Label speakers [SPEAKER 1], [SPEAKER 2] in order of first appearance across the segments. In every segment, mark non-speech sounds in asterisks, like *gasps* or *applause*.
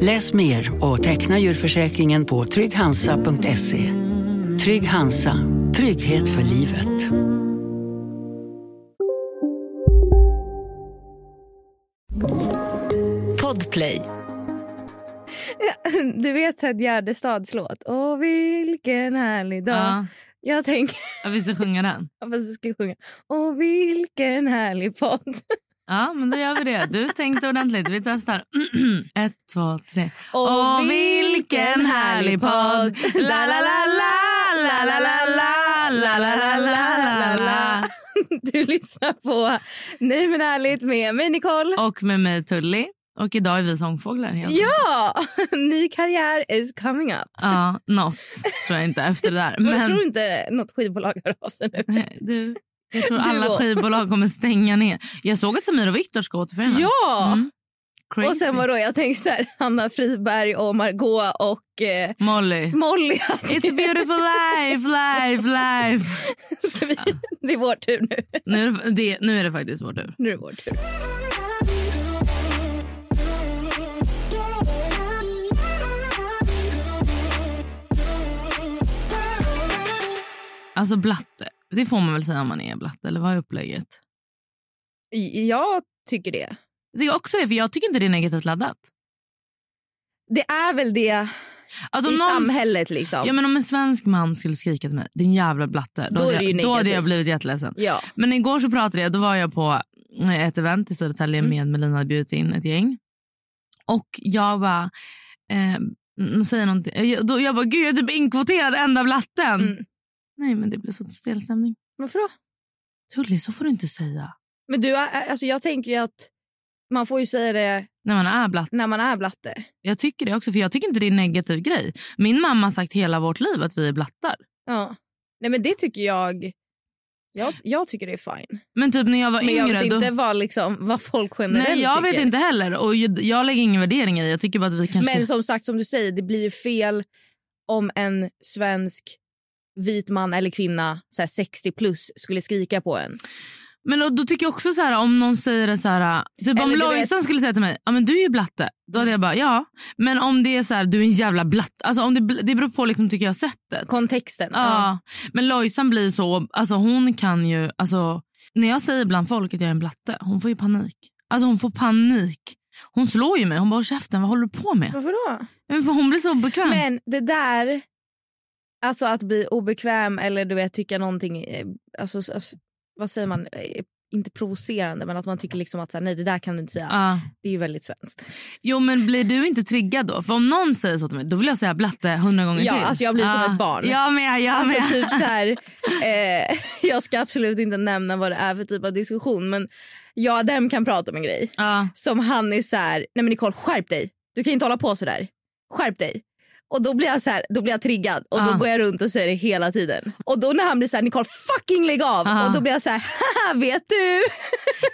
[SPEAKER 1] Läs mer och teckna djurförsäkringen på trygghansa.se. Trygg Hansa, trygghet för livet.
[SPEAKER 2] Podplay. *laughs*
[SPEAKER 3] Du vet Ted Gärdestads låt? Åh vilken härlig dag.
[SPEAKER 4] Ja,
[SPEAKER 3] Jag tänker
[SPEAKER 4] jag vill sjunga den. *laughs*
[SPEAKER 3] att vi ska sjunga. Åh vilken härlig podd. *laughs*
[SPEAKER 4] Ja, men då gör vi det. Du tänkte ordentligt. Vi testar. Ett, två, tre.
[SPEAKER 3] Åh,
[SPEAKER 4] vilken härlig podd! La, la, la, la, la, la, la, la, la, la, la, la, la.
[SPEAKER 3] Du lyssnar på Nej men ärligt med mig Nicole.
[SPEAKER 4] Och med mig Tully. Och idag är vi sångfåglar. helt.
[SPEAKER 3] Ja! Ny karriär is coming up.
[SPEAKER 4] Ja, något tror jag inte efter det där.
[SPEAKER 3] Men... Jag tror inte något skivbolag hör av sig nu.
[SPEAKER 4] Du, jag tror alla skivbolag kommer stänga ner. Jag såg att Samir och Viktor ska återförenas.
[SPEAKER 3] Ja!
[SPEAKER 4] Mm. Crazy.
[SPEAKER 3] Och sen var då jag tänkte så här, Hanna Friberg och Margot och eh,
[SPEAKER 4] Molly.
[SPEAKER 3] Molly. *laughs*
[SPEAKER 4] It's a beautiful life, life, life. *laughs*
[SPEAKER 3] Ska vi... Det är vår tur nu.
[SPEAKER 4] Nu är det, det, nu är det faktiskt vår tur.
[SPEAKER 3] Nu är det vår tur.
[SPEAKER 4] Alltså blatte. Det får man väl säga om man är blatte, eller vad är upplägget?
[SPEAKER 3] Jag tycker det.
[SPEAKER 4] Jag tycker också det, för jag tycker inte det är negativt laddat.
[SPEAKER 3] Det är väl det
[SPEAKER 4] Alltså,
[SPEAKER 3] i
[SPEAKER 4] någon-
[SPEAKER 3] samhället. liksom.
[SPEAKER 4] Ja, men om en svensk man skulle skrika till mig, din jävla blatte, då,
[SPEAKER 3] Då är
[SPEAKER 4] hade, jag, då hade jag blivit jätteledsen.
[SPEAKER 3] Ja.
[SPEAKER 4] Men igår så pratade jag, då var jag på eh, ett event i Södertälje
[SPEAKER 3] Mm.
[SPEAKER 4] med Melina hade bjudit in ett gäng. Och jag bara, eh, säger någonting. Jag, då, jag bara, gud jag är typ inkvoterad enda blatten.
[SPEAKER 3] Mm.
[SPEAKER 4] Nej men det blev så stel stämning.
[SPEAKER 3] Varför då?
[SPEAKER 4] Tully, så får du inte säga.
[SPEAKER 3] Men du, alltså jag tänker ju att man får ju säga det
[SPEAKER 4] När man är blatte.
[SPEAKER 3] när man är blatte.
[SPEAKER 4] Jag tycker det också, för jag tycker inte det är en negativ grej. Min mamma har sagt hela vårt liv att vi är blattar.
[SPEAKER 3] Ja. Nej men det tycker jag... Jag, jag tycker det är fine.
[SPEAKER 4] Men typ när jag var
[SPEAKER 3] Men jag
[SPEAKER 4] yngre...
[SPEAKER 3] vet
[SPEAKER 4] då...
[SPEAKER 3] inte vad, liksom, vad folk generellt
[SPEAKER 4] Nej, jag
[SPEAKER 3] tycker.
[SPEAKER 4] vet inte heller. Och jag, jag lägger ingen värdering i. Jag tycker bara att vi kanske...
[SPEAKER 3] Men som sagt, som du säger, det blir ju fel om en svensk vit man eller kvinna så här 60 plus skulle skrika på en.
[SPEAKER 4] Men då, då tycker jag också så här om någon säger så här... Typ om
[SPEAKER 3] Eller du
[SPEAKER 4] Lojsan skulle säga till mig, ja men du är ju blatte. Då hade jag bara, ja. Men om det är så här, du är en jävla blatte. Alltså om det, det beror på liksom tycker jag sättet.
[SPEAKER 3] Kontexten.
[SPEAKER 4] Ja. Men Lojsan blir så, alltså hon kan ju, alltså när jag säger bland folk att jag är en blatte, hon får ju panik. Alltså hon får panik. Hon slår ju mig. Hon bara, "Håll käften, vad håller du på med?
[SPEAKER 3] Varför då?
[SPEAKER 4] Men för hon blir så obekväm.
[SPEAKER 3] Men det där, alltså att bli obekväm eller du vet tycka någonting, eh, alltså, alltså vad säger man, Eh, inte provocerande men att man tycker liksom att så här, nej det där kan du inte säga.
[SPEAKER 4] Ja.
[SPEAKER 3] Det är ju väldigt svenskt.
[SPEAKER 4] Jo men blir du inte triggad då? För om någon säger så till mig, då vill jag säga blatte hundra gånger
[SPEAKER 3] Ja,
[SPEAKER 4] till.
[SPEAKER 3] alltså jag blir som ett barn.
[SPEAKER 4] Jag med, jag
[SPEAKER 3] Alltså
[SPEAKER 4] med.
[SPEAKER 3] typ så här, *laughs* eh, *laughs* jag ska absolut inte nämna vad det är för typ av diskussion men jag och dem kan prata om en grej.
[SPEAKER 4] Ja.
[SPEAKER 3] Som han är så här, nej men Nicole skärp dig. Du kan inte hålla på så där. Skärp dig. Och då blir jag så här, då blir jag triggad och då
[SPEAKER 4] Ah.
[SPEAKER 3] går jag runt och säger det hela tiden. Och då när han blir så här, Nicole fucking lägg av.
[SPEAKER 4] Ah.
[SPEAKER 3] Och då blir jag så här, haha vet du?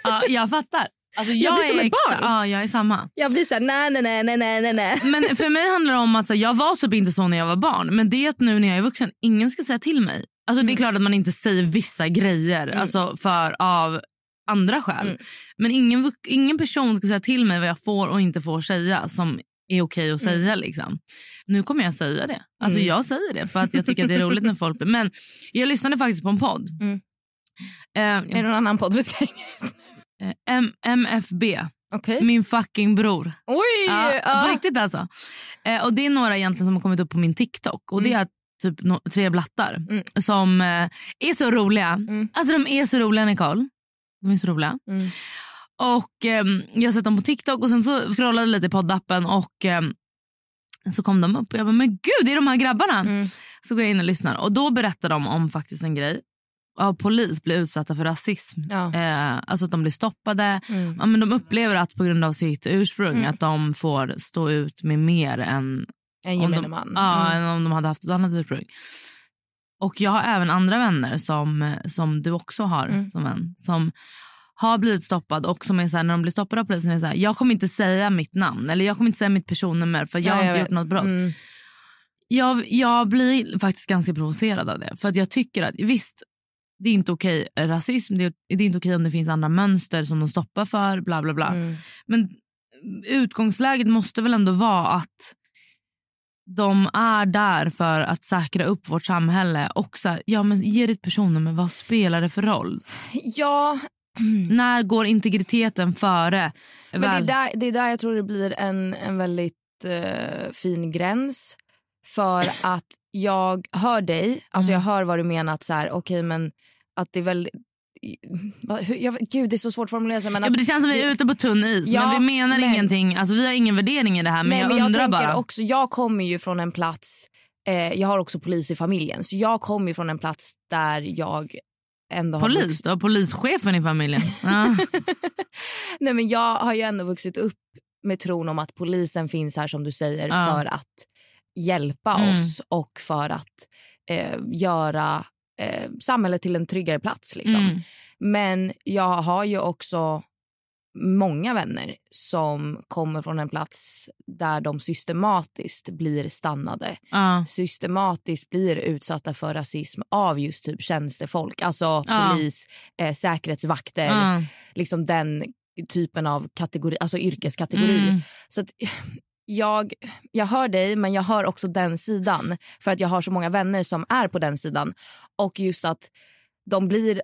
[SPEAKER 4] ja, jag fattar. Alltså,
[SPEAKER 3] Jag
[SPEAKER 4] jag
[SPEAKER 3] blir som ett barn.
[SPEAKER 4] Ja, jag är samma.
[SPEAKER 3] Jag blir så här, nej nej nej nej nej nej.
[SPEAKER 4] Men för mig handlar det om att så, jag var typ inte så när jag var barn. Men det är att nu när jag är vuxen, ingen ska säga till mig. Alltså
[SPEAKER 3] Mm.
[SPEAKER 4] det är klart att man inte säger vissa grejer alltså för av andra skäl.
[SPEAKER 3] Mm.
[SPEAKER 4] Men ingen, ingen person ska säga till mig vad jag får och inte får säga som är okej att säga. Liksom. Nu kommer jag säga det. Alltså
[SPEAKER 3] Mm.
[SPEAKER 4] jag säger det för att jag tycker att det är roligt när folk... Men jag lyssnade faktiskt på en podd.
[SPEAKER 3] Mm.
[SPEAKER 4] Eh,
[SPEAKER 3] Är det någon annan podd vi ska hänga ut?
[SPEAKER 4] eh, MFB,
[SPEAKER 3] Okej.
[SPEAKER 4] min fucking bror.
[SPEAKER 3] Oj!
[SPEAKER 4] Ja,
[SPEAKER 3] ja.
[SPEAKER 4] På riktigt alltså. Eh, och det är några egentligen som har kommit upp på min TikTok. Och det är typ no- tre blattar
[SPEAKER 3] Mm.
[SPEAKER 4] som eh, är så roliga.
[SPEAKER 3] Mm.
[SPEAKER 4] Alltså de är så roliga Nicole. De är så roliga. Och ehm, jag har sett dem på TikTok och sen så scrollade lite i poddappen och ehm, Så kom de upp och jag bara, men gud det är de här grabbarna.
[SPEAKER 3] Mm.
[SPEAKER 4] Så går jag in och lyssnar och då berättar de om faktiskt en grej. Av polis blir utsatta för rasism.
[SPEAKER 3] Ja.
[SPEAKER 4] Eh, alltså att de blir stoppade.
[SPEAKER 3] Mm.
[SPEAKER 4] Ja, men de upplever att på grund av sitt ursprung
[SPEAKER 3] Mm.
[SPEAKER 4] att de får stå ut med mer än
[SPEAKER 3] En
[SPEAKER 4] om
[SPEAKER 3] gemene
[SPEAKER 4] de,
[SPEAKER 3] man.
[SPEAKER 4] Ja,
[SPEAKER 3] Mm.
[SPEAKER 4] än om de hade haft ett annat ursprung. Och jag har även andra vänner som, som du också har
[SPEAKER 3] Mm.
[SPEAKER 4] som vän. Som har blivit stoppad och som är så här, när de blir stoppade av polisen är så här, jag kommer inte säga mitt namn eller jag kommer inte säga mitt personnummer för jag
[SPEAKER 3] Ja,
[SPEAKER 4] har inte
[SPEAKER 3] jag
[SPEAKER 4] gjort något brott.
[SPEAKER 3] Mm.
[SPEAKER 4] Jag, jag blir faktiskt ganska provocerad av det. För att jag tycker att visst, det är inte okej eh, rasism, det är, det är inte okej om det finns andra mönster som de stoppar för, bla bla bla.
[SPEAKER 3] Mm.
[SPEAKER 4] Men utgångsläget måste väl ändå vara att de är där för att säkra upp vårt samhälle. Och så här, ja, men ge ditt personnummer, vad spelar det för roll?
[SPEAKER 3] Ja,
[SPEAKER 4] När går integriteten före?
[SPEAKER 3] men det är, där, det är där jag tror det blir en, en väldigt eh, fin gräns. För *clears throat* att jag hör dig, alltså jag
[SPEAKER 4] Mm.
[SPEAKER 3] hör vad du menar. att så här, okej men att det är väl... Va- hur- Jag, gud det är så svårt att formulera sig. Men
[SPEAKER 4] Ja, men det känns som vi är ute på tunn is.
[SPEAKER 3] Ja,
[SPEAKER 4] men vi menar
[SPEAKER 3] men-
[SPEAKER 4] ingenting. Alltså, vi har ingen värdering i det här. Men
[SPEAKER 3] Nej,
[SPEAKER 4] jag
[SPEAKER 3] men jag
[SPEAKER 4] undrar
[SPEAKER 3] tänker
[SPEAKER 4] bara.
[SPEAKER 3] Också, jag kommer ju från en plats, eh, jag har också polis i familjen, så jag kommer ju från en plats där jag ändå har
[SPEAKER 4] Polis,
[SPEAKER 3] vuxit-
[SPEAKER 4] har polischefen i familjen. *laughs*
[SPEAKER 3] Nej, men jag har ju ändå vuxit upp med tron om att polisen finns här som du säger
[SPEAKER 4] Ja.
[SPEAKER 3] för att hjälpa
[SPEAKER 4] Mm.
[SPEAKER 3] oss och för att eh, göra eh, samhället till en tryggare plats. Liksom.
[SPEAKER 4] Mm.
[SPEAKER 3] Men jag har ju också många vänner som kommer från en plats där de systematiskt blir stannade.
[SPEAKER 4] Ja.
[SPEAKER 3] Systematiskt blir utsatta för rasism av just typ tjänstefolk. Alltså
[SPEAKER 4] Ja.
[SPEAKER 3] polis, eh, säkerhetsvakter,
[SPEAKER 4] Ja.
[SPEAKER 3] liksom den typen av kategori, alltså yrkeskategori.
[SPEAKER 4] Mm.
[SPEAKER 3] Så att, jag, jag hör dig, men jag hör också den sidan. För att jag har så många vänner som är på den sidan. Och just att de blir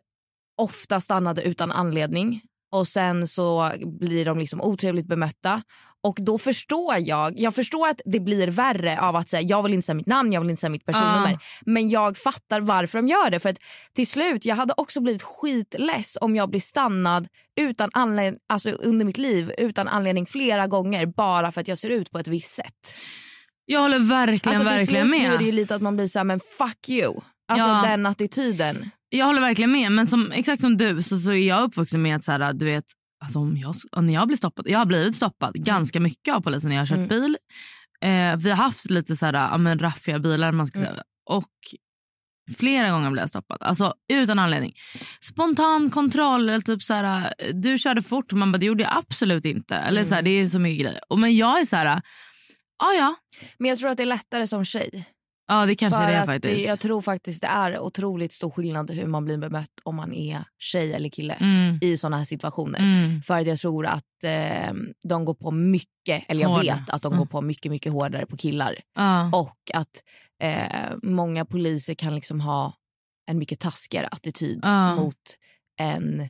[SPEAKER 3] ofta stannade utan anledning. Och sen så blir de liksom otrevligt bemötta. Och då förstår jag, jag förstår att det blir värre av att säga jag vill inte säga mitt namn, jag vill inte säga mitt personnummer.
[SPEAKER 4] Ja.
[SPEAKER 3] Men jag fattar varför de gör det. För att till slut, jag hade också blivit skitless om jag blir stannad utan anledning, alltså under mitt liv utan anledning flera gånger bara för att jag ser ut på ett visst sätt.
[SPEAKER 4] Jag håller verkligen,
[SPEAKER 3] Alltså till
[SPEAKER 4] verkligen
[SPEAKER 3] slut
[SPEAKER 4] med.
[SPEAKER 3] blir det ju lite att man blir så här, men fuck you. Alltså
[SPEAKER 4] Ja.
[SPEAKER 3] den attityden.
[SPEAKER 4] Jag håller verkligen med. Men som, exakt som du så, så är jag uppvuxen med att så här, du vet, alltså om jag, när jag blir stoppad, jag har blivit stoppad ganska mycket av polisen när jag har kört
[SPEAKER 3] Mm.
[SPEAKER 4] bil. Eh, vi har haft lite så här, men raffiga bilar man ska
[SPEAKER 3] Mm.
[SPEAKER 4] säga. Och flera gånger blev jag stoppad. Alltså utan anledning. Spontan kontroll eller typ så här, du körde fort. Man bara, det gjorde jag absolut inte. Eller så här,
[SPEAKER 3] Mm.
[SPEAKER 4] det är så mycket grejer. Och, men jag är så här, ja ja.
[SPEAKER 3] Men jag tror att det är lättare som tjej.
[SPEAKER 4] Ja det kanske
[SPEAKER 3] För
[SPEAKER 4] det är faktiskt.
[SPEAKER 3] Jag tror faktiskt det är otroligt stor skillnad hur man blir bemött om man är tjej eller kille
[SPEAKER 4] Mm.
[SPEAKER 3] i såna här situationer.
[SPEAKER 4] Mm.
[SPEAKER 3] För att jag tror att eh, de går på mycket, eller jag
[SPEAKER 4] Hårdare.
[SPEAKER 3] vet att de
[SPEAKER 4] Mm.
[SPEAKER 3] går på mycket, mycket hårdare på killar.
[SPEAKER 4] Ja.
[SPEAKER 3] Och att eh, många poliser kan liksom ha en mycket taskigare attityd
[SPEAKER 4] Ja.
[SPEAKER 3] mot en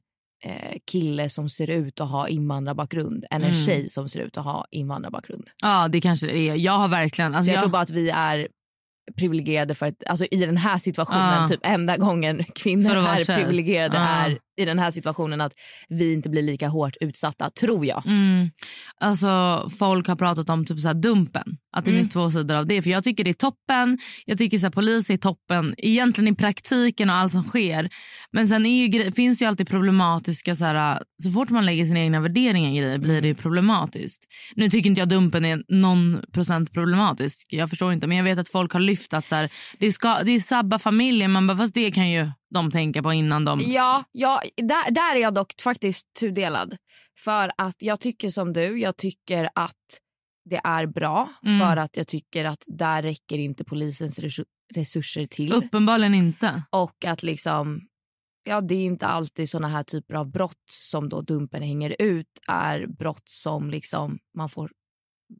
[SPEAKER 3] eh, kille som ser ut att ha invandrarbakgrund än en
[SPEAKER 4] Mm.
[SPEAKER 3] tjej som ser ut att ha invandrarbakgrund.
[SPEAKER 4] ja det kanske det är. Jag har verkligen...
[SPEAKER 3] Så
[SPEAKER 4] Alltså,
[SPEAKER 3] jag
[SPEAKER 4] jag,
[SPEAKER 3] tror bara att vi är privilegierade för att, alltså i den här situationen,
[SPEAKER 4] Ja.
[SPEAKER 3] typ enda gången kvinnor är privilegierade
[SPEAKER 4] Ja.
[SPEAKER 3] är i den här situationen att vi inte blir lika hårt utsatta, tror jag.
[SPEAKER 4] Mm. Alltså, folk har pratat om typ så här dumpen. Att det
[SPEAKER 3] Mm.
[SPEAKER 4] finns två sidor av det. För Jag tycker det är toppen. Jag tycker så här, polis är toppen egentligen i praktiken och allt som sker. Men sen ju, finns det ju alltid problematiska... Så, här, så fort man lägger sina egna värderingar i grejer blir det ju problematiskt. Nu tycker inte jag dumpen är någon procent problematisk. Jag förstår inte. Men jag vet att folk har lyft att så här, det, ska, det är sabba familjen. Man bara, fast det kan ju de tänka på innan de...
[SPEAKER 3] Ja, ja där, där är jag dock faktiskt tudelad. För att jag tycker som du, jag tycker att det är bra
[SPEAKER 4] Mm.
[SPEAKER 3] för att jag tycker att där räcker inte polisens resu- resurser till.
[SPEAKER 4] Uppenbarligen inte.
[SPEAKER 3] Och att liksom, ja det är inte alltid såna här typer av brott som då dumpen hänger ut är brott som liksom man får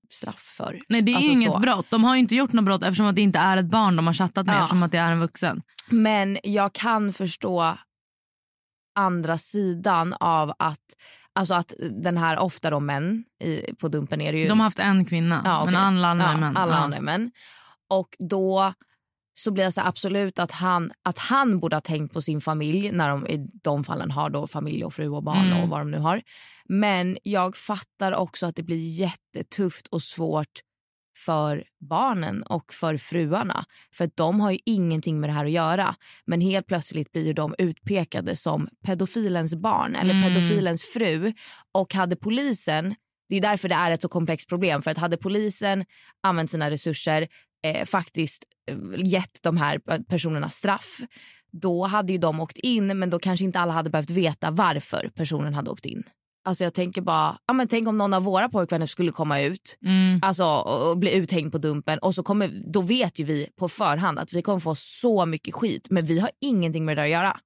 [SPEAKER 3] straff för.
[SPEAKER 4] Nej, det är
[SPEAKER 3] Alltså
[SPEAKER 4] inget
[SPEAKER 3] så.
[SPEAKER 4] brott. De har ju inte gjort något brott eftersom att det inte är ett barn de har chattat med
[SPEAKER 3] Ja.
[SPEAKER 4] eftersom att det är en vuxen.
[SPEAKER 3] Men jag kan förstå andra sidan av att, alltså att den här, ofta då män i, på dumpen är det ju
[SPEAKER 4] De har haft en kvinna,
[SPEAKER 3] Ja, okej.
[SPEAKER 4] men alla andra är män.
[SPEAKER 3] Alla
[SPEAKER 4] Ja.
[SPEAKER 3] andra män. Och då så blir jag så absolut att han, att han borde ha tänkt på sin familj när de i de fallen har då familj och fru och barn
[SPEAKER 4] Mm.
[SPEAKER 3] och vad de nu har. Men jag fattar också att det blir jättetufft och svårt för barnen och för fruarna. För de har ju ingenting med det här att göra. Men helt plötsligt blir de utpekade som pedofilens barn eller
[SPEAKER 4] Mm.
[SPEAKER 3] pedofilens fru. Och hade polisen, det är därför det är ett så komplext problem. För att hade polisen använt sina resurser, eh, faktiskt eh, gett de här personerna straff då hade ju de åkt in men då kanske inte alla hade behövt veta varför personen hade åkt in. Alltså jag tänker bara, ja men tänk om någon av våra pojkvänner skulle komma ut
[SPEAKER 4] Mm.
[SPEAKER 3] alltså, och bli uthängd på dumpen och så kommer, då vet ju vi på förhand att vi kommer få så mycket skit men vi har ingenting med det att göra.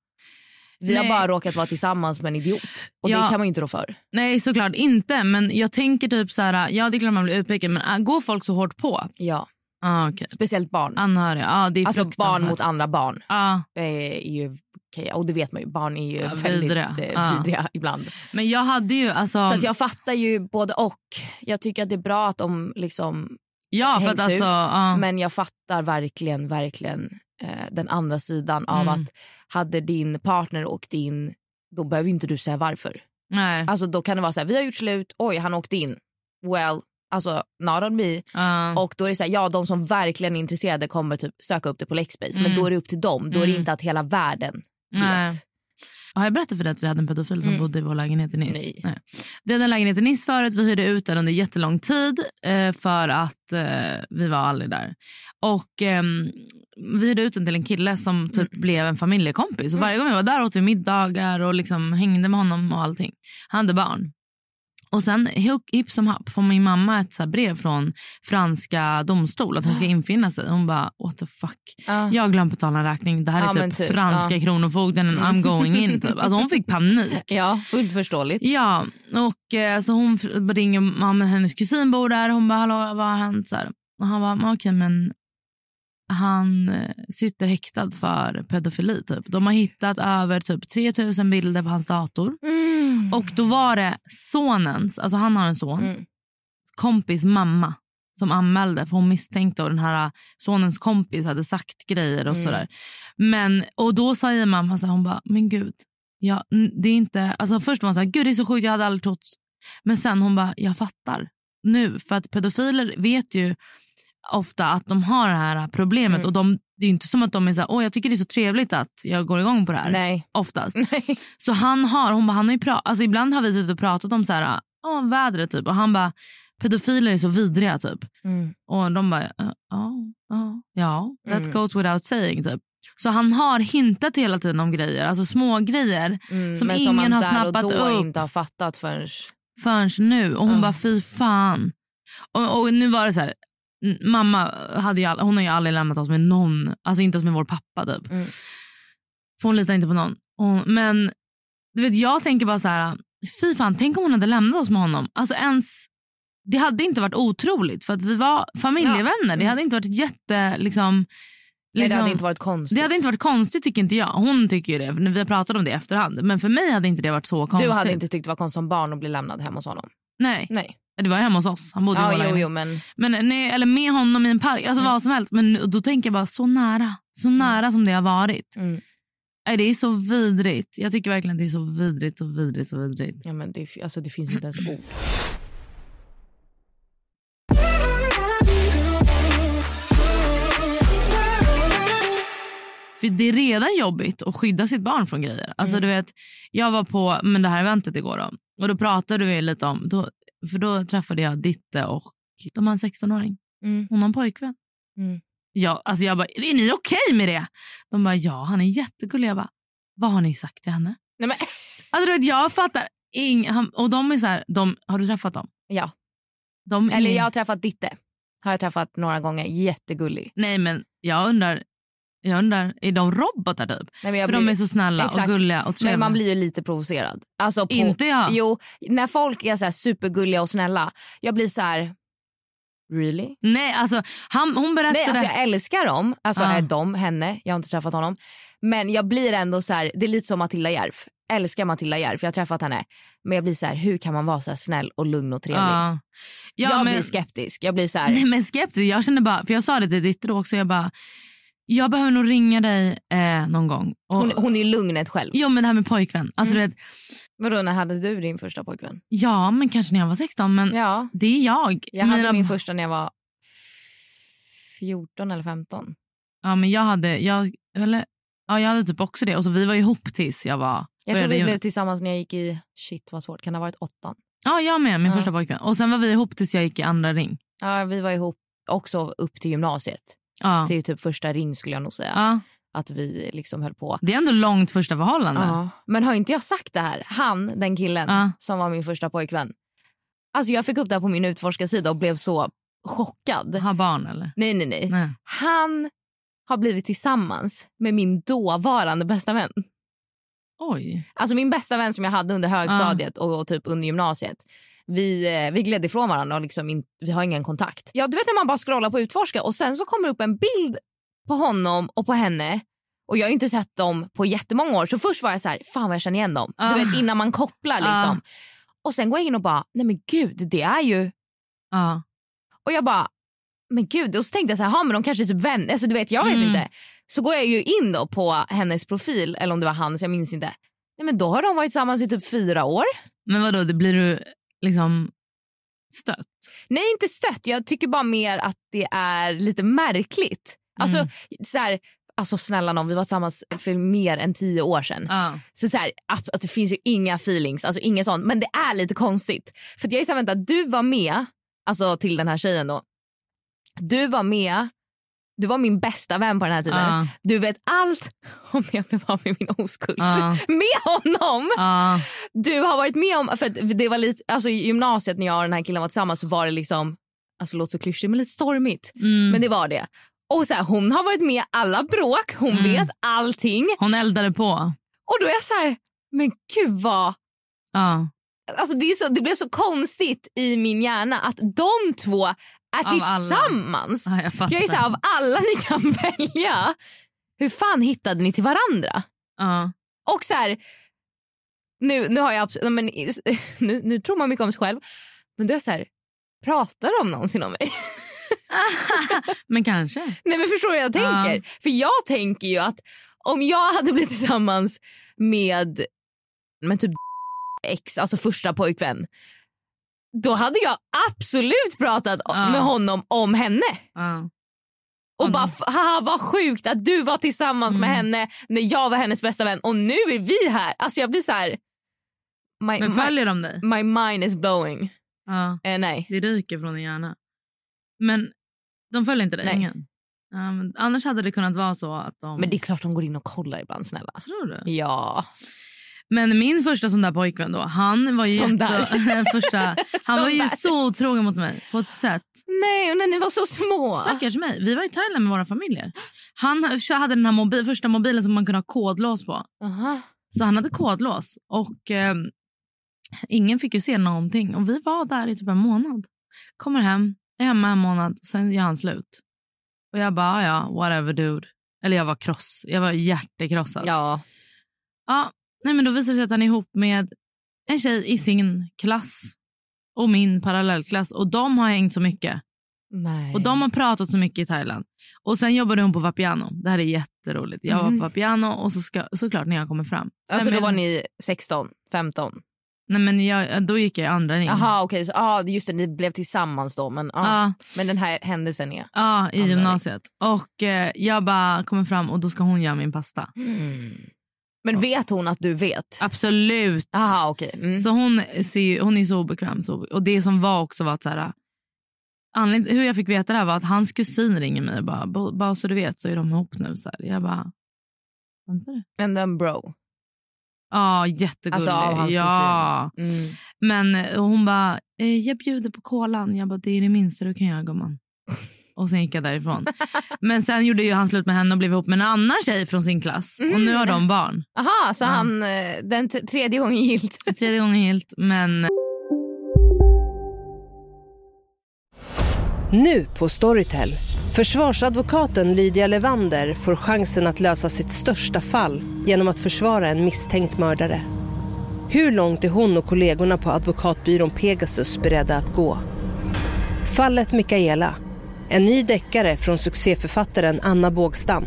[SPEAKER 3] Vi har
[SPEAKER 4] Nej.
[SPEAKER 3] bara råkat vara tillsammans med en idiot och
[SPEAKER 4] Ja.
[SPEAKER 3] det kan man inte rå för.
[SPEAKER 4] Nej, såklart inte. Men jag tänker typ så här, ja det är klart man blir utpekad men äh, går folk så hårt på?
[SPEAKER 3] Ja,
[SPEAKER 4] Ah, okay.
[SPEAKER 3] speciellt barn.
[SPEAKER 4] Anhöriga, ja det är
[SPEAKER 3] Alltså barn mot andra barn.
[SPEAKER 4] Ja,
[SPEAKER 3] Eh, är ju, okej, och det vet man ju, barn är ju
[SPEAKER 4] Ja,
[SPEAKER 3] väldigt
[SPEAKER 4] vidriga.
[SPEAKER 3] eh, vidriga ibland.
[SPEAKER 4] men jag hade ju alltså...
[SPEAKER 3] Så jag fattar ju både och. Jag tycker att det är bra att de liksom
[SPEAKER 4] ja,
[SPEAKER 3] hängs
[SPEAKER 4] alltså,
[SPEAKER 3] ut.
[SPEAKER 4] ja.
[SPEAKER 3] Men jag fattar verkligen, verkligen eh, den andra sidan av
[SPEAKER 4] Mm.
[SPEAKER 3] att hade din partner åkt in, då behöver inte du säga varför.
[SPEAKER 4] Nej.
[SPEAKER 3] Alltså då kan det vara så här, vi har gjort slut, oj han åkte in. Well, alltså not on me.
[SPEAKER 4] Ja.
[SPEAKER 3] Och då är det så här, ja de som verkligen är intresserade kommer typ söka upp det på Lexbase. Men
[SPEAKER 4] Mm.
[SPEAKER 3] då är det upp till dem, då är det
[SPEAKER 4] Mm.
[SPEAKER 3] inte att hela världen vet.
[SPEAKER 4] Nej. Har jag berättat för dig att vi hade en pedofil som
[SPEAKER 3] Mm.
[SPEAKER 4] bodde i vår lägenhet i Nice?
[SPEAKER 3] Nej.
[SPEAKER 4] Vi hade en lägenhet i Nice förut. Vi hyrde ut den under jättelång tid eh, för att eh, vi var aldrig där. Och ehm, Vi hyrde ut den till en kille som typ blev en familjekompis. Och varje gång vi var där åt vi middagar och liksom hängde med honom och allting. Han hade barn. Och sen hipp som happ får min mamma ett så brev från franska domstol att hon ska *gasps* infinna sig. Hon bara what the fuck.
[SPEAKER 3] Ja.
[SPEAKER 4] Jag har glömt betala en räkning. Det här är typ,
[SPEAKER 3] typ,
[SPEAKER 4] franska
[SPEAKER 3] ja.
[SPEAKER 4] kronofogden and I'm going in. Typ. Alltså hon fick panik. *laughs*
[SPEAKER 3] Ja, fullt förståeligt.
[SPEAKER 4] Ja, och eh, så hon ringer mamma, hennes kusin bor där. Hon bara, hallå vad har hänt? Så här. Och han bara, "Men okej men han eh, sitter häktad för pedofili. Typ. De har hittat över typ 3000 bilder på hans dator. Och då var det sonens, alltså han har en son,
[SPEAKER 3] Mm.
[SPEAKER 4] kompis mamma som anmälde för hon misstänkte och den här sonens kompis hade sagt grejer och
[SPEAKER 3] Mm.
[SPEAKER 4] sådär. Men, och då säger mamma så här, hon bara, men gud, ja, n- det är inte, alltså först var hon så här, gud det är så sjukt, jag hade aldrig trott. Men sen hon bara, jag fattar nu, för att pedofiler vet ju ofta att de har det här problemet
[SPEAKER 3] Mm.
[SPEAKER 4] och de, det är inte som att de är så här, åh jag tycker det är så trevligt att jag går igång på det här.
[SPEAKER 3] Nej.
[SPEAKER 4] Oftast. *laughs*
[SPEAKER 3] Nej.
[SPEAKER 4] Så han har, hon bara, han har ju pra- alltså ibland har vi suttit och pratat om så här, åh, vädret typ och han bara, pedofiler är så vidriga typ.
[SPEAKER 3] Mm.
[SPEAKER 4] Och de bara, ja, ja, ja, that
[SPEAKER 3] Mm.
[SPEAKER 4] goes without saying typ. Så han har hintat hela tiden om grejer, alltså små grejer
[SPEAKER 3] Mm,
[SPEAKER 4] Som
[SPEAKER 3] men
[SPEAKER 4] ingen
[SPEAKER 3] man
[SPEAKER 4] har snappat
[SPEAKER 3] och då
[SPEAKER 4] upp.
[SPEAKER 3] inte har fattat förrän...
[SPEAKER 4] förrän nu. Och hon
[SPEAKER 3] Ja.
[SPEAKER 4] bara, fy fan. Och, och nu var det så här, mm, mamma hade ju, all, hon har ju aldrig lämnat oss med någon, alltså inte ens med vår pappa typ.
[SPEAKER 3] Mm.
[SPEAKER 4] För hon litar inte på någon. Och, men du vet, jag tänker bara så här, fy fan, tänk om hon hade lämnat oss med honom. Alltså ens, det hade inte varit otroligt för att vi var familjevänner. Det hade inte varit jätte, liksom,
[SPEAKER 3] Nej, det
[SPEAKER 4] liksom-
[SPEAKER 3] hade inte varit konstigt.
[SPEAKER 4] det hade inte varit konstigt tycker inte jag. Hon tycker ju det, vi har pratat om det efterhand. Men för mig hade inte det varit så konstigt.
[SPEAKER 3] Du hade inte tyckt det var konstigt som barn att bli lämnad hemma hos honom?
[SPEAKER 4] Nej,
[SPEAKER 3] Nej.
[SPEAKER 4] Det var hemma hos oss. Han bodde i
[SPEAKER 3] Ja,
[SPEAKER 4] vår
[SPEAKER 3] jo, jo, men...
[SPEAKER 4] Men nej, eller med honom i en park, alltså
[SPEAKER 3] Mm.
[SPEAKER 4] vad som helst. Men då tänker jag bara så nära. Så nära som det har varit.
[SPEAKER 3] Mm.
[SPEAKER 4] Nej, det är så vidrigt. Jag tycker verkligen att det är så vidrigt, så vidrigt, så vidrigt.
[SPEAKER 3] Ja, men det, alltså, det finns inte ens ord.
[SPEAKER 4] För det är redan jobbigt att skydda sitt barn från grejer. Alltså
[SPEAKER 3] Mm.
[SPEAKER 4] du vet, jag var på men det här eventet igår då, och då pratade vi lite om, då, för då träffade jag Ditte och de har en 16-åring.
[SPEAKER 3] Mm.
[SPEAKER 4] Hon har en pojkvän.
[SPEAKER 3] Mm.
[SPEAKER 4] Ja, alltså jag bara, är ni okej med det? De bara, ja han är jättegullig. Jag bara, vad har ni sagt till henne?
[SPEAKER 3] Nej, men... *laughs*
[SPEAKER 4] Alltså vet, jag fattar ing, han, och de är så här, de, har du träffat dem?
[SPEAKER 3] Ja.
[SPEAKER 4] De
[SPEAKER 3] Eller
[SPEAKER 4] är,
[SPEAKER 3] jag har träffat Ditte. Har jag träffat några gånger. Jättegullig.
[SPEAKER 4] Nej men jag undrar, jag undrar, är de robotar typ?
[SPEAKER 3] Nej,
[SPEAKER 4] För
[SPEAKER 3] blir...
[SPEAKER 4] de är så snälla
[SPEAKER 3] Exakt.
[SPEAKER 4] och gulliga och trevliga.
[SPEAKER 3] Men man blir ju lite provocerad. Alltså på...
[SPEAKER 4] Inte jag.
[SPEAKER 3] Jo, när folk är så supergulliga och snälla. Jag blir så här... Really?
[SPEAKER 4] Nej, alltså han, hon berättade...
[SPEAKER 3] Nej, alltså jag älskar dem. Alltså
[SPEAKER 4] Ja.
[SPEAKER 3] är de, henne. Jag har inte träffat honom. Men jag blir ändå så här, det är lite som Matilda Järf. Älskar Matilda Järf, jag har träffat henne. Men jag blir så här, hur kan man vara så snäll och lugn och trevlig?
[SPEAKER 4] ja. Ja,
[SPEAKER 3] jag
[SPEAKER 4] men,
[SPEAKER 3] blir skeptisk. Jag blir så här,
[SPEAKER 4] Nej men skeptisk. Jag kände bara, för jag sa det till Ditte då också, jag bara, jag behöver nog ringa dig eh, någon gång. Och,
[SPEAKER 3] hon, hon är ju lugnet själv.
[SPEAKER 4] Jo men det här med pojkvän. Alltså,
[SPEAKER 3] Mm.
[SPEAKER 4] du vet,
[SPEAKER 3] Vadå, när hade du din första pojkvän?
[SPEAKER 4] ja men kanske när jag var 16 men
[SPEAKER 3] Ja,
[SPEAKER 4] det är jag.
[SPEAKER 3] jag hade
[SPEAKER 4] Mina-
[SPEAKER 3] min första när jag var 14 eller 15.
[SPEAKER 4] Ja, men jag hade, jag, eller, ja, jag hade typ också det. Och så vi var ihop tills jag var...
[SPEAKER 3] Jag tror vi blev tillsammans när jag gick i, shit vad svårt, kan det ha varit åttan?
[SPEAKER 4] Ja, jag med. Min
[SPEAKER 3] Ja.
[SPEAKER 4] första pojkvän. Och sen var vi ihop tills jag gick i andra ring.
[SPEAKER 3] Ja, vi var ihop också upp till gymnasiet.
[SPEAKER 4] Ja.
[SPEAKER 3] Till typ första ring skulle jag nog säga.
[SPEAKER 4] Ja.
[SPEAKER 3] Att vi liksom höll på.
[SPEAKER 4] Det är ändå långt första förhållande.
[SPEAKER 3] Ja. Men har inte jag sagt det här? Han, den killen som var min första pojkvän. Alltså jag fick upp det på min utforskarsida och blev så chockad.
[SPEAKER 4] Ha barn eller?
[SPEAKER 3] Nej, nej, nej.
[SPEAKER 4] Nej.
[SPEAKER 3] Han har blivit tillsammans med min dåvarande bästa vän.
[SPEAKER 4] Oj.
[SPEAKER 3] Alltså min bästa vän som jag hade under högstadiet och, och typ under gymnasiet. Vi, eh, vi gled ifrån varandra och liksom in, vi har ingen kontakt. Ja, du vet när man bara scrollar på utforska och sen så kommer det upp en bild på honom och på henne och jag har ju inte sett dem på jättemånga år så först var jag så här, fan vad jag känner igen dem.
[SPEAKER 4] Ah.
[SPEAKER 3] Du vet innan man kopplar liksom.
[SPEAKER 4] Ah.
[SPEAKER 3] Och sen går jag in och bara, nej men gud det är ju
[SPEAKER 4] Ja.
[SPEAKER 3] och jag bara, men gud. Och så tänkte jag så här, "Ha, men de kanske är typ vänner. Alltså, du vet, jag vet
[SPEAKER 4] Mm.
[SPEAKER 3] inte. Så går jag ju in då på hennes profil, eller om det var hans, jag minns inte. Nej, men då har de varit tillsammans i typ fyra år.
[SPEAKER 4] Men vadå, det blir du liksom stött?
[SPEAKER 3] Nej, inte stött. Jag tycker bara mer att det är lite märkligt. Alltså,
[SPEAKER 4] Mm.
[SPEAKER 3] så här, alltså snälla någon, vi var tillsammans för mer än tio år sedan.
[SPEAKER 4] Ja.
[SPEAKER 3] Så, så här, att, det finns ju inga feelings, alltså inget sånt. Men det är lite konstigt. För jag är så här, vänta, du var med, alltså till den här tjejen då. Du var med, du var min bästa vän på den här tiden.
[SPEAKER 4] Ja.
[SPEAKER 3] Du vet allt om jag blev av med min oskuld.
[SPEAKER 4] Ja. *laughs*
[SPEAKER 3] Med honom!
[SPEAKER 4] Ja.
[SPEAKER 3] Du har varit med om, för det var lite, alltså i gymnasiet när jag och den här killen var tillsammans så var det liksom, alltså låter så klyschigt men lite stormigt.
[SPEAKER 4] Mm.
[SPEAKER 3] Men det var det. Och så här, hon har varit med i alla bråk, hon
[SPEAKER 4] Mm.
[SPEAKER 3] vet allting.
[SPEAKER 4] Hon eldade på.
[SPEAKER 3] Och då är jag så här, men gud vad
[SPEAKER 4] Ja.
[SPEAKER 3] Alltså det, så, det blev så konstigt i min hjärna att de två är
[SPEAKER 4] alla.
[SPEAKER 3] tillsammans.
[SPEAKER 4] Ja, jag.
[SPEAKER 3] Jag är så här, av alla ni kan *laughs* välja, hur fan hittade ni till varandra?
[SPEAKER 4] Ja.
[SPEAKER 3] Och så här, nu, nu har jag men, *laughs* nu, nu tror man mycket om sig själv, men då är så här, pratar de någonsin om mig? *laughs*
[SPEAKER 4] Men kanske.
[SPEAKER 3] Nej men förstår du jag tänker? För jag tänker ju att om jag hade blivit tillsammans med, med typ ex, alltså första pojkvän. Då hade jag absolut pratat
[SPEAKER 4] Ja.
[SPEAKER 3] med honom om henne.
[SPEAKER 4] Ja.
[SPEAKER 3] Och bara haha vad sjukt att du var tillsammans med
[SPEAKER 4] Mm.
[SPEAKER 3] henne när jag var hennes bästa vän och nu är vi här. Alltså jag blir så här. My,
[SPEAKER 4] Men
[SPEAKER 3] my,
[SPEAKER 4] följer de dig?
[SPEAKER 3] my mind is blowing.
[SPEAKER 4] Ja.
[SPEAKER 3] Eh, nej.
[SPEAKER 4] Det ryker från din hjärna. Men de följer inte dig?
[SPEAKER 3] Nej.
[SPEAKER 4] Ingen? Men annars hade det kunnat vara så att de...
[SPEAKER 3] Men det är klart de går in och kollar ibland snälla.
[SPEAKER 4] Tror du?
[SPEAKER 3] Ja.
[SPEAKER 4] Men min första sån där pojkvän då, han var ju jätte... *laughs* första, *laughs* han var ju så otrogen mot mig på ett sätt.
[SPEAKER 3] Nej, och när ni var så små.
[SPEAKER 4] Stackars mig. Vi var i Thailand med våra familjer. Han hade den här mobil, första mobilen som man kunde ha kodlås på.
[SPEAKER 3] Aha.
[SPEAKER 4] Så han hade kodlås och eh, ingen fick ju se någonting. Och vi var där i typ en månad. Kommer hem, är hemma en månad, sen gör han slut. Och jag bara, ja, whatever dude. Eller jag var kross. Jag var hjärtekrossad.
[SPEAKER 3] Ja.
[SPEAKER 4] Ja, nej, men då visade det sig att han är ihop med en tjej i sin klass och min parallellklass. Och de har hängt så mycket.
[SPEAKER 3] Nej.
[SPEAKER 4] Och de har pratat så mycket i Thailand. Och sen jobbade hon på Vapiano. Det här är jätteroligt. Jag var
[SPEAKER 3] Mhm.
[SPEAKER 4] på Vapiano och så ska, såklart när jag kommer fram.
[SPEAKER 3] Alltså
[SPEAKER 4] Nej,
[SPEAKER 3] då
[SPEAKER 4] men-
[SPEAKER 3] var ni 16, 15?
[SPEAKER 4] Nej men jag, då gick jag i andra ring.
[SPEAKER 3] Jaha okej, så ah, just det, ni blev tillsammans då. Men, ah.
[SPEAKER 4] Ja,
[SPEAKER 3] men den här händelsen är...
[SPEAKER 4] ja, i gymnasiet. Och eh, jag bara kommer fram och då ska hon göra min pasta.
[SPEAKER 3] Men vet hon att du vet?
[SPEAKER 4] Absolut.
[SPEAKER 3] Jaha okej. Mm.
[SPEAKER 4] Så hon, ser, hon är så obekväm. Så, och det som var också var att så här, anledningen, hur jag fick veta det här var att hans kusin ringer mig och bara, "Ba- bara så du vet så är de ihop nu. Så här. Jag bara, vänta det.
[SPEAKER 3] And then bro.
[SPEAKER 4] Ja, jättegullig.
[SPEAKER 3] Alltså, av hans
[SPEAKER 4] ja.
[SPEAKER 3] Mm.
[SPEAKER 4] Men eh, hon bara, eh, jag bjuder på kolan. Jag bara, det är det minsta du kan göra gumman. *laughs* Och sen gick jag därifrån. Men sen gjorde ju han slut med henne och blev ihop med en annan tjej från sin klass. Och nu har de barn.
[SPEAKER 3] Aha, så
[SPEAKER 4] Ja.
[SPEAKER 3] han, eh, den tredje gången gilt. *laughs*
[SPEAKER 4] Tredje gången helt. Men
[SPEAKER 5] Nu på Storytel. Försvarsadvokaten Lydia Levander får chansen att lösa sitt största fall genom att försvara en misstänkt mördare. Hur långt är hon och kollegorna på advokatbyrån Pegasus beredda att gå? Fallet Mikaela. En ny deckare från succéförfattaren Anna Bågstam.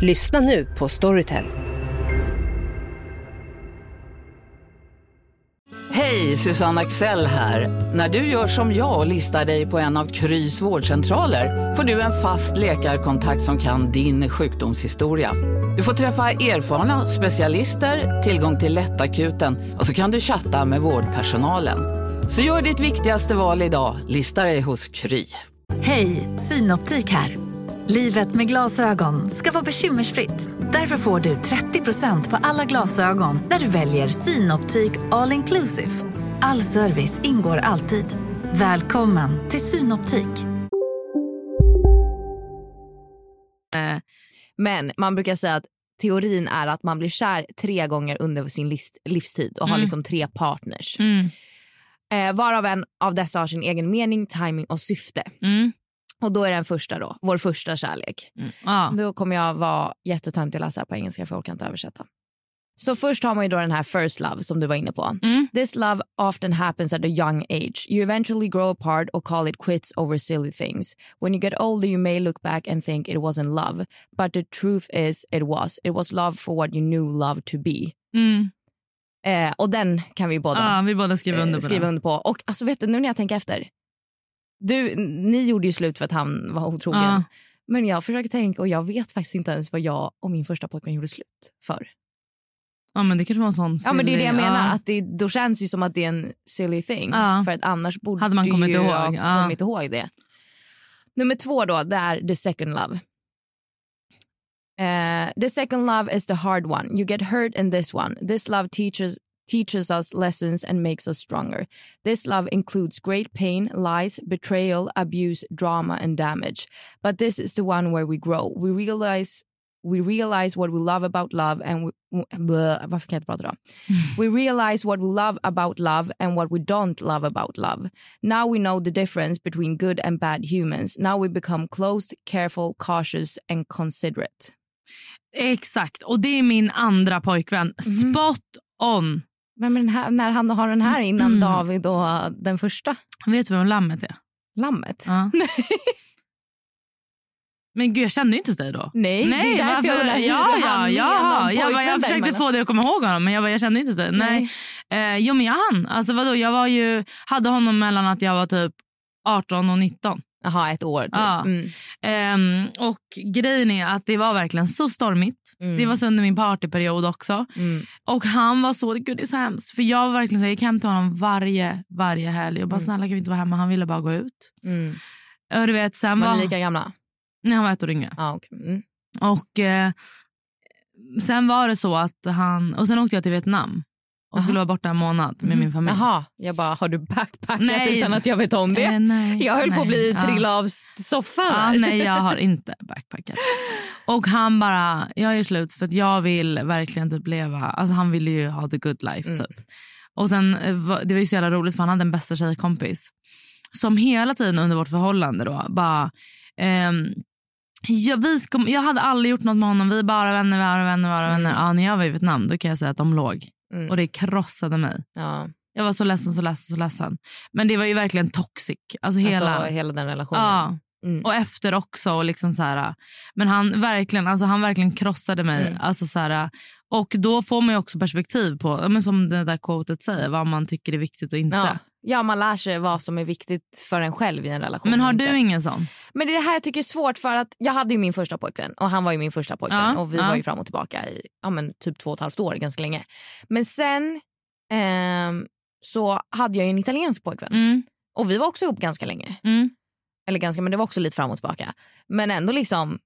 [SPEAKER 5] Lyssna nu på Storytel.
[SPEAKER 6] Hej, Susanne Axel här. När du gör som jag och listar dig på en av Krys vårdcentraler får du en fast läkarkontakt som kan din sjukdomshistoria. Du får träffa erfarna specialister, tillgång till lättakuten och så kan du chatta med vårdpersonalen. Så gör ditt viktigaste val idag, listar dig hos Kry.
[SPEAKER 7] Hej, Synoptik här. Livet med glasögon ska vara bekymmersfritt. Därför får du 30% på alla glasögon när du väljer Synoptik All Inclusive. All service ingår alltid. Välkommen till Synoptik.
[SPEAKER 3] Eh, Men man brukar säga att teorin är att man blir kär tre gånger under sin livstid och har
[SPEAKER 4] Mm.
[SPEAKER 3] liksom tre partners.
[SPEAKER 4] Mm.
[SPEAKER 3] Eh, varav en av dessa har sin egen mening, timing och syfte.
[SPEAKER 4] Mm.
[SPEAKER 3] Och då är den första då, vår första kärlek.
[SPEAKER 4] Mm. Ja.
[SPEAKER 3] Då kommer jag vara jättetöntig att läsa på engelska för jag orkar inte översätta. Så först har man ju då den här first love som du var inne på.
[SPEAKER 4] Mm.
[SPEAKER 3] This love often happens at a young age. You eventually grow apart or call it quits over silly things. When you get older you may look back and think it wasn't love. But the truth is it was. It was love for what you knew love to be.
[SPEAKER 4] Mm.
[SPEAKER 3] Eh, och den kan vi båda
[SPEAKER 4] Ja, vi båda skriver under
[SPEAKER 3] eh,
[SPEAKER 4] på
[SPEAKER 3] skriva under på. Och alltså vet du, nu när jag tänker efter. Du, ni gjorde ju slut för att han var otrogen.
[SPEAKER 4] Ja.
[SPEAKER 3] Men jag försöker tänka och jag vet faktiskt inte ens vad jag och min första pojkvän gjorde slut för.
[SPEAKER 4] Ja, men det kanske var en sån
[SPEAKER 3] Ja men det är det jag
[SPEAKER 4] silly-
[SPEAKER 3] menar.
[SPEAKER 4] ja.
[SPEAKER 3] Att det, då känns det ju som att det är en silly thing.
[SPEAKER 4] Ja.
[SPEAKER 3] För att annars borde
[SPEAKER 4] Hade man kommit
[SPEAKER 3] ju
[SPEAKER 4] ihåg,
[SPEAKER 3] ha
[SPEAKER 4] ja.
[SPEAKER 3] kommit ihåg det. Nummer två då, det är the second love. Eh, the second love is the hard one. You get hurt in this one. This love teaches teaches us lessons and makes us stronger. This love includes great pain, lies, betrayal, abuse, drama and damage. But this is the one where we grow. We realize we realize what we love about love and we, bleh, varför kan jag inte prata då? *laughs* We realize what we love about love and what we don't love about love. Now we know the difference between good and bad humans. Now we become closed, careful, cautious and considerate.
[SPEAKER 4] Exakt, och det är min andra pojkvän.
[SPEAKER 3] Mhm.
[SPEAKER 4] Spot on.
[SPEAKER 3] Vem är den här, när han har den här innan
[SPEAKER 4] Mm.
[SPEAKER 3] David och den första?
[SPEAKER 4] Vet du vem lammet är?
[SPEAKER 3] Lammet?
[SPEAKER 4] Ja. *laughs* Men gud, jag kände ju inte dig då.
[SPEAKER 3] Nej, det är därför jag
[SPEAKER 4] ja, ja, ja, jag, bara, jag försökte få dig att komma ihåg honom men jag, bara, jag kände inte dig. Nej. Eh, jo men jag hann. Alltså, vadå? Jag var ju, hade honom mellan att jag var typ 18 och 19.
[SPEAKER 3] Jaha, ett år. Typ.
[SPEAKER 4] Ja.
[SPEAKER 3] Mm.
[SPEAKER 4] Ehm, och grejen är att det var verkligen så stormigt.
[SPEAKER 3] Mm.
[SPEAKER 4] Det var så under min partyperiod också.
[SPEAKER 3] Mm.
[SPEAKER 4] Och han var så, gud det är så hemskt. För jag var verkligen så, jag gick hem till honom varje, varje helg och bara
[SPEAKER 3] Mm.
[SPEAKER 4] snälla kan vi inte vara hemma? Han ville bara gå ut.
[SPEAKER 3] Mm.
[SPEAKER 4] Och du vet sen
[SPEAKER 3] Var
[SPEAKER 4] var,
[SPEAKER 3] ni lika gamla?
[SPEAKER 4] nej, han var ett år yngre.
[SPEAKER 3] Ja, okej. Mm.
[SPEAKER 4] Och eh, sen var det så att han, och sen åkte jag till Vietnam och skulle
[SPEAKER 3] Aha.
[SPEAKER 4] vara borta en månad med
[SPEAKER 3] Mhm.
[SPEAKER 4] min familj.
[SPEAKER 3] Jaha, jag bara, har du backpackat
[SPEAKER 4] Nej.
[SPEAKER 3] utan att jag vet om det?
[SPEAKER 4] Eh, nej,
[SPEAKER 3] jag höll på att
[SPEAKER 4] nej,
[SPEAKER 3] bli
[SPEAKER 4] ja.
[SPEAKER 3] trilla av soffan.
[SPEAKER 4] Ja, nej, jag har *laughs* inte backpackat. Och han bara, jag är slut för att jag vill verkligen typ leva, alltså han ville ju ha the good life
[SPEAKER 3] Mm.
[SPEAKER 4] typ. Och sen, eh, det var ju så jävla roligt för han hade en bästa tjejkompis som hela tiden under vårt förhållande då bara, ehm, jag, vi ska, jag hade aldrig gjort något med honom, vi bara vänner, bara vänner, bara vänner.
[SPEAKER 3] Mm.
[SPEAKER 4] Ja, när jag var i Vietnam då kan jag säga att de låg
[SPEAKER 3] Mm.
[SPEAKER 4] och det krossade mig.
[SPEAKER 3] ja.
[SPEAKER 4] Jag var så ledsen, så ledsen, så ledsen. Men det var ju verkligen toxic. Alltså hela...
[SPEAKER 3] Alltså, hela den relationen.
[SPEAKER 4] ja.
[SPEAKER 3] Mm.
[SPEAKER 4] Och efter också. Och liksom så här, men han verkligen, alltså han verkligen krossade mig.
[SPEAKER 3] Mm.
[SPEAKER 4] Alltså så här, och då får man ju också perspektiv på, men som det där quotet säger, vad man tycker är viktigt och inte.
[SPEAKER 3] Ja. Ja, man lär sig vad som är viktigt för en själv i en relation.
[SPEAKER 4] Men har
[SPEAKER 3] inte.
[SPEAKER 4] du ingen sån?
[SPEAKER 3] Men det är det här jag tycker är svårt för att jag hade ju min första pojkvän och han var ju min första pojkvän
[SPEAKER 4] Ja,
[SPEAKER 3] och vi
[SPEAKER 4] ja.
[SPEAKER 3] var ju fram och tillbaka i ja, men typ två och ett halvt år ganska länge. Men sen ehm, så hade jag ju en italiensk pojkvän
[SPEAKER 4] Mm,
[SPEAKER 3] och vi var också ihop ganska länge.
[SPEAKER 4] mm,
[SPEAKER 3] Eller ganska, men det var också lite fram och tillbaka. Men ändå liksom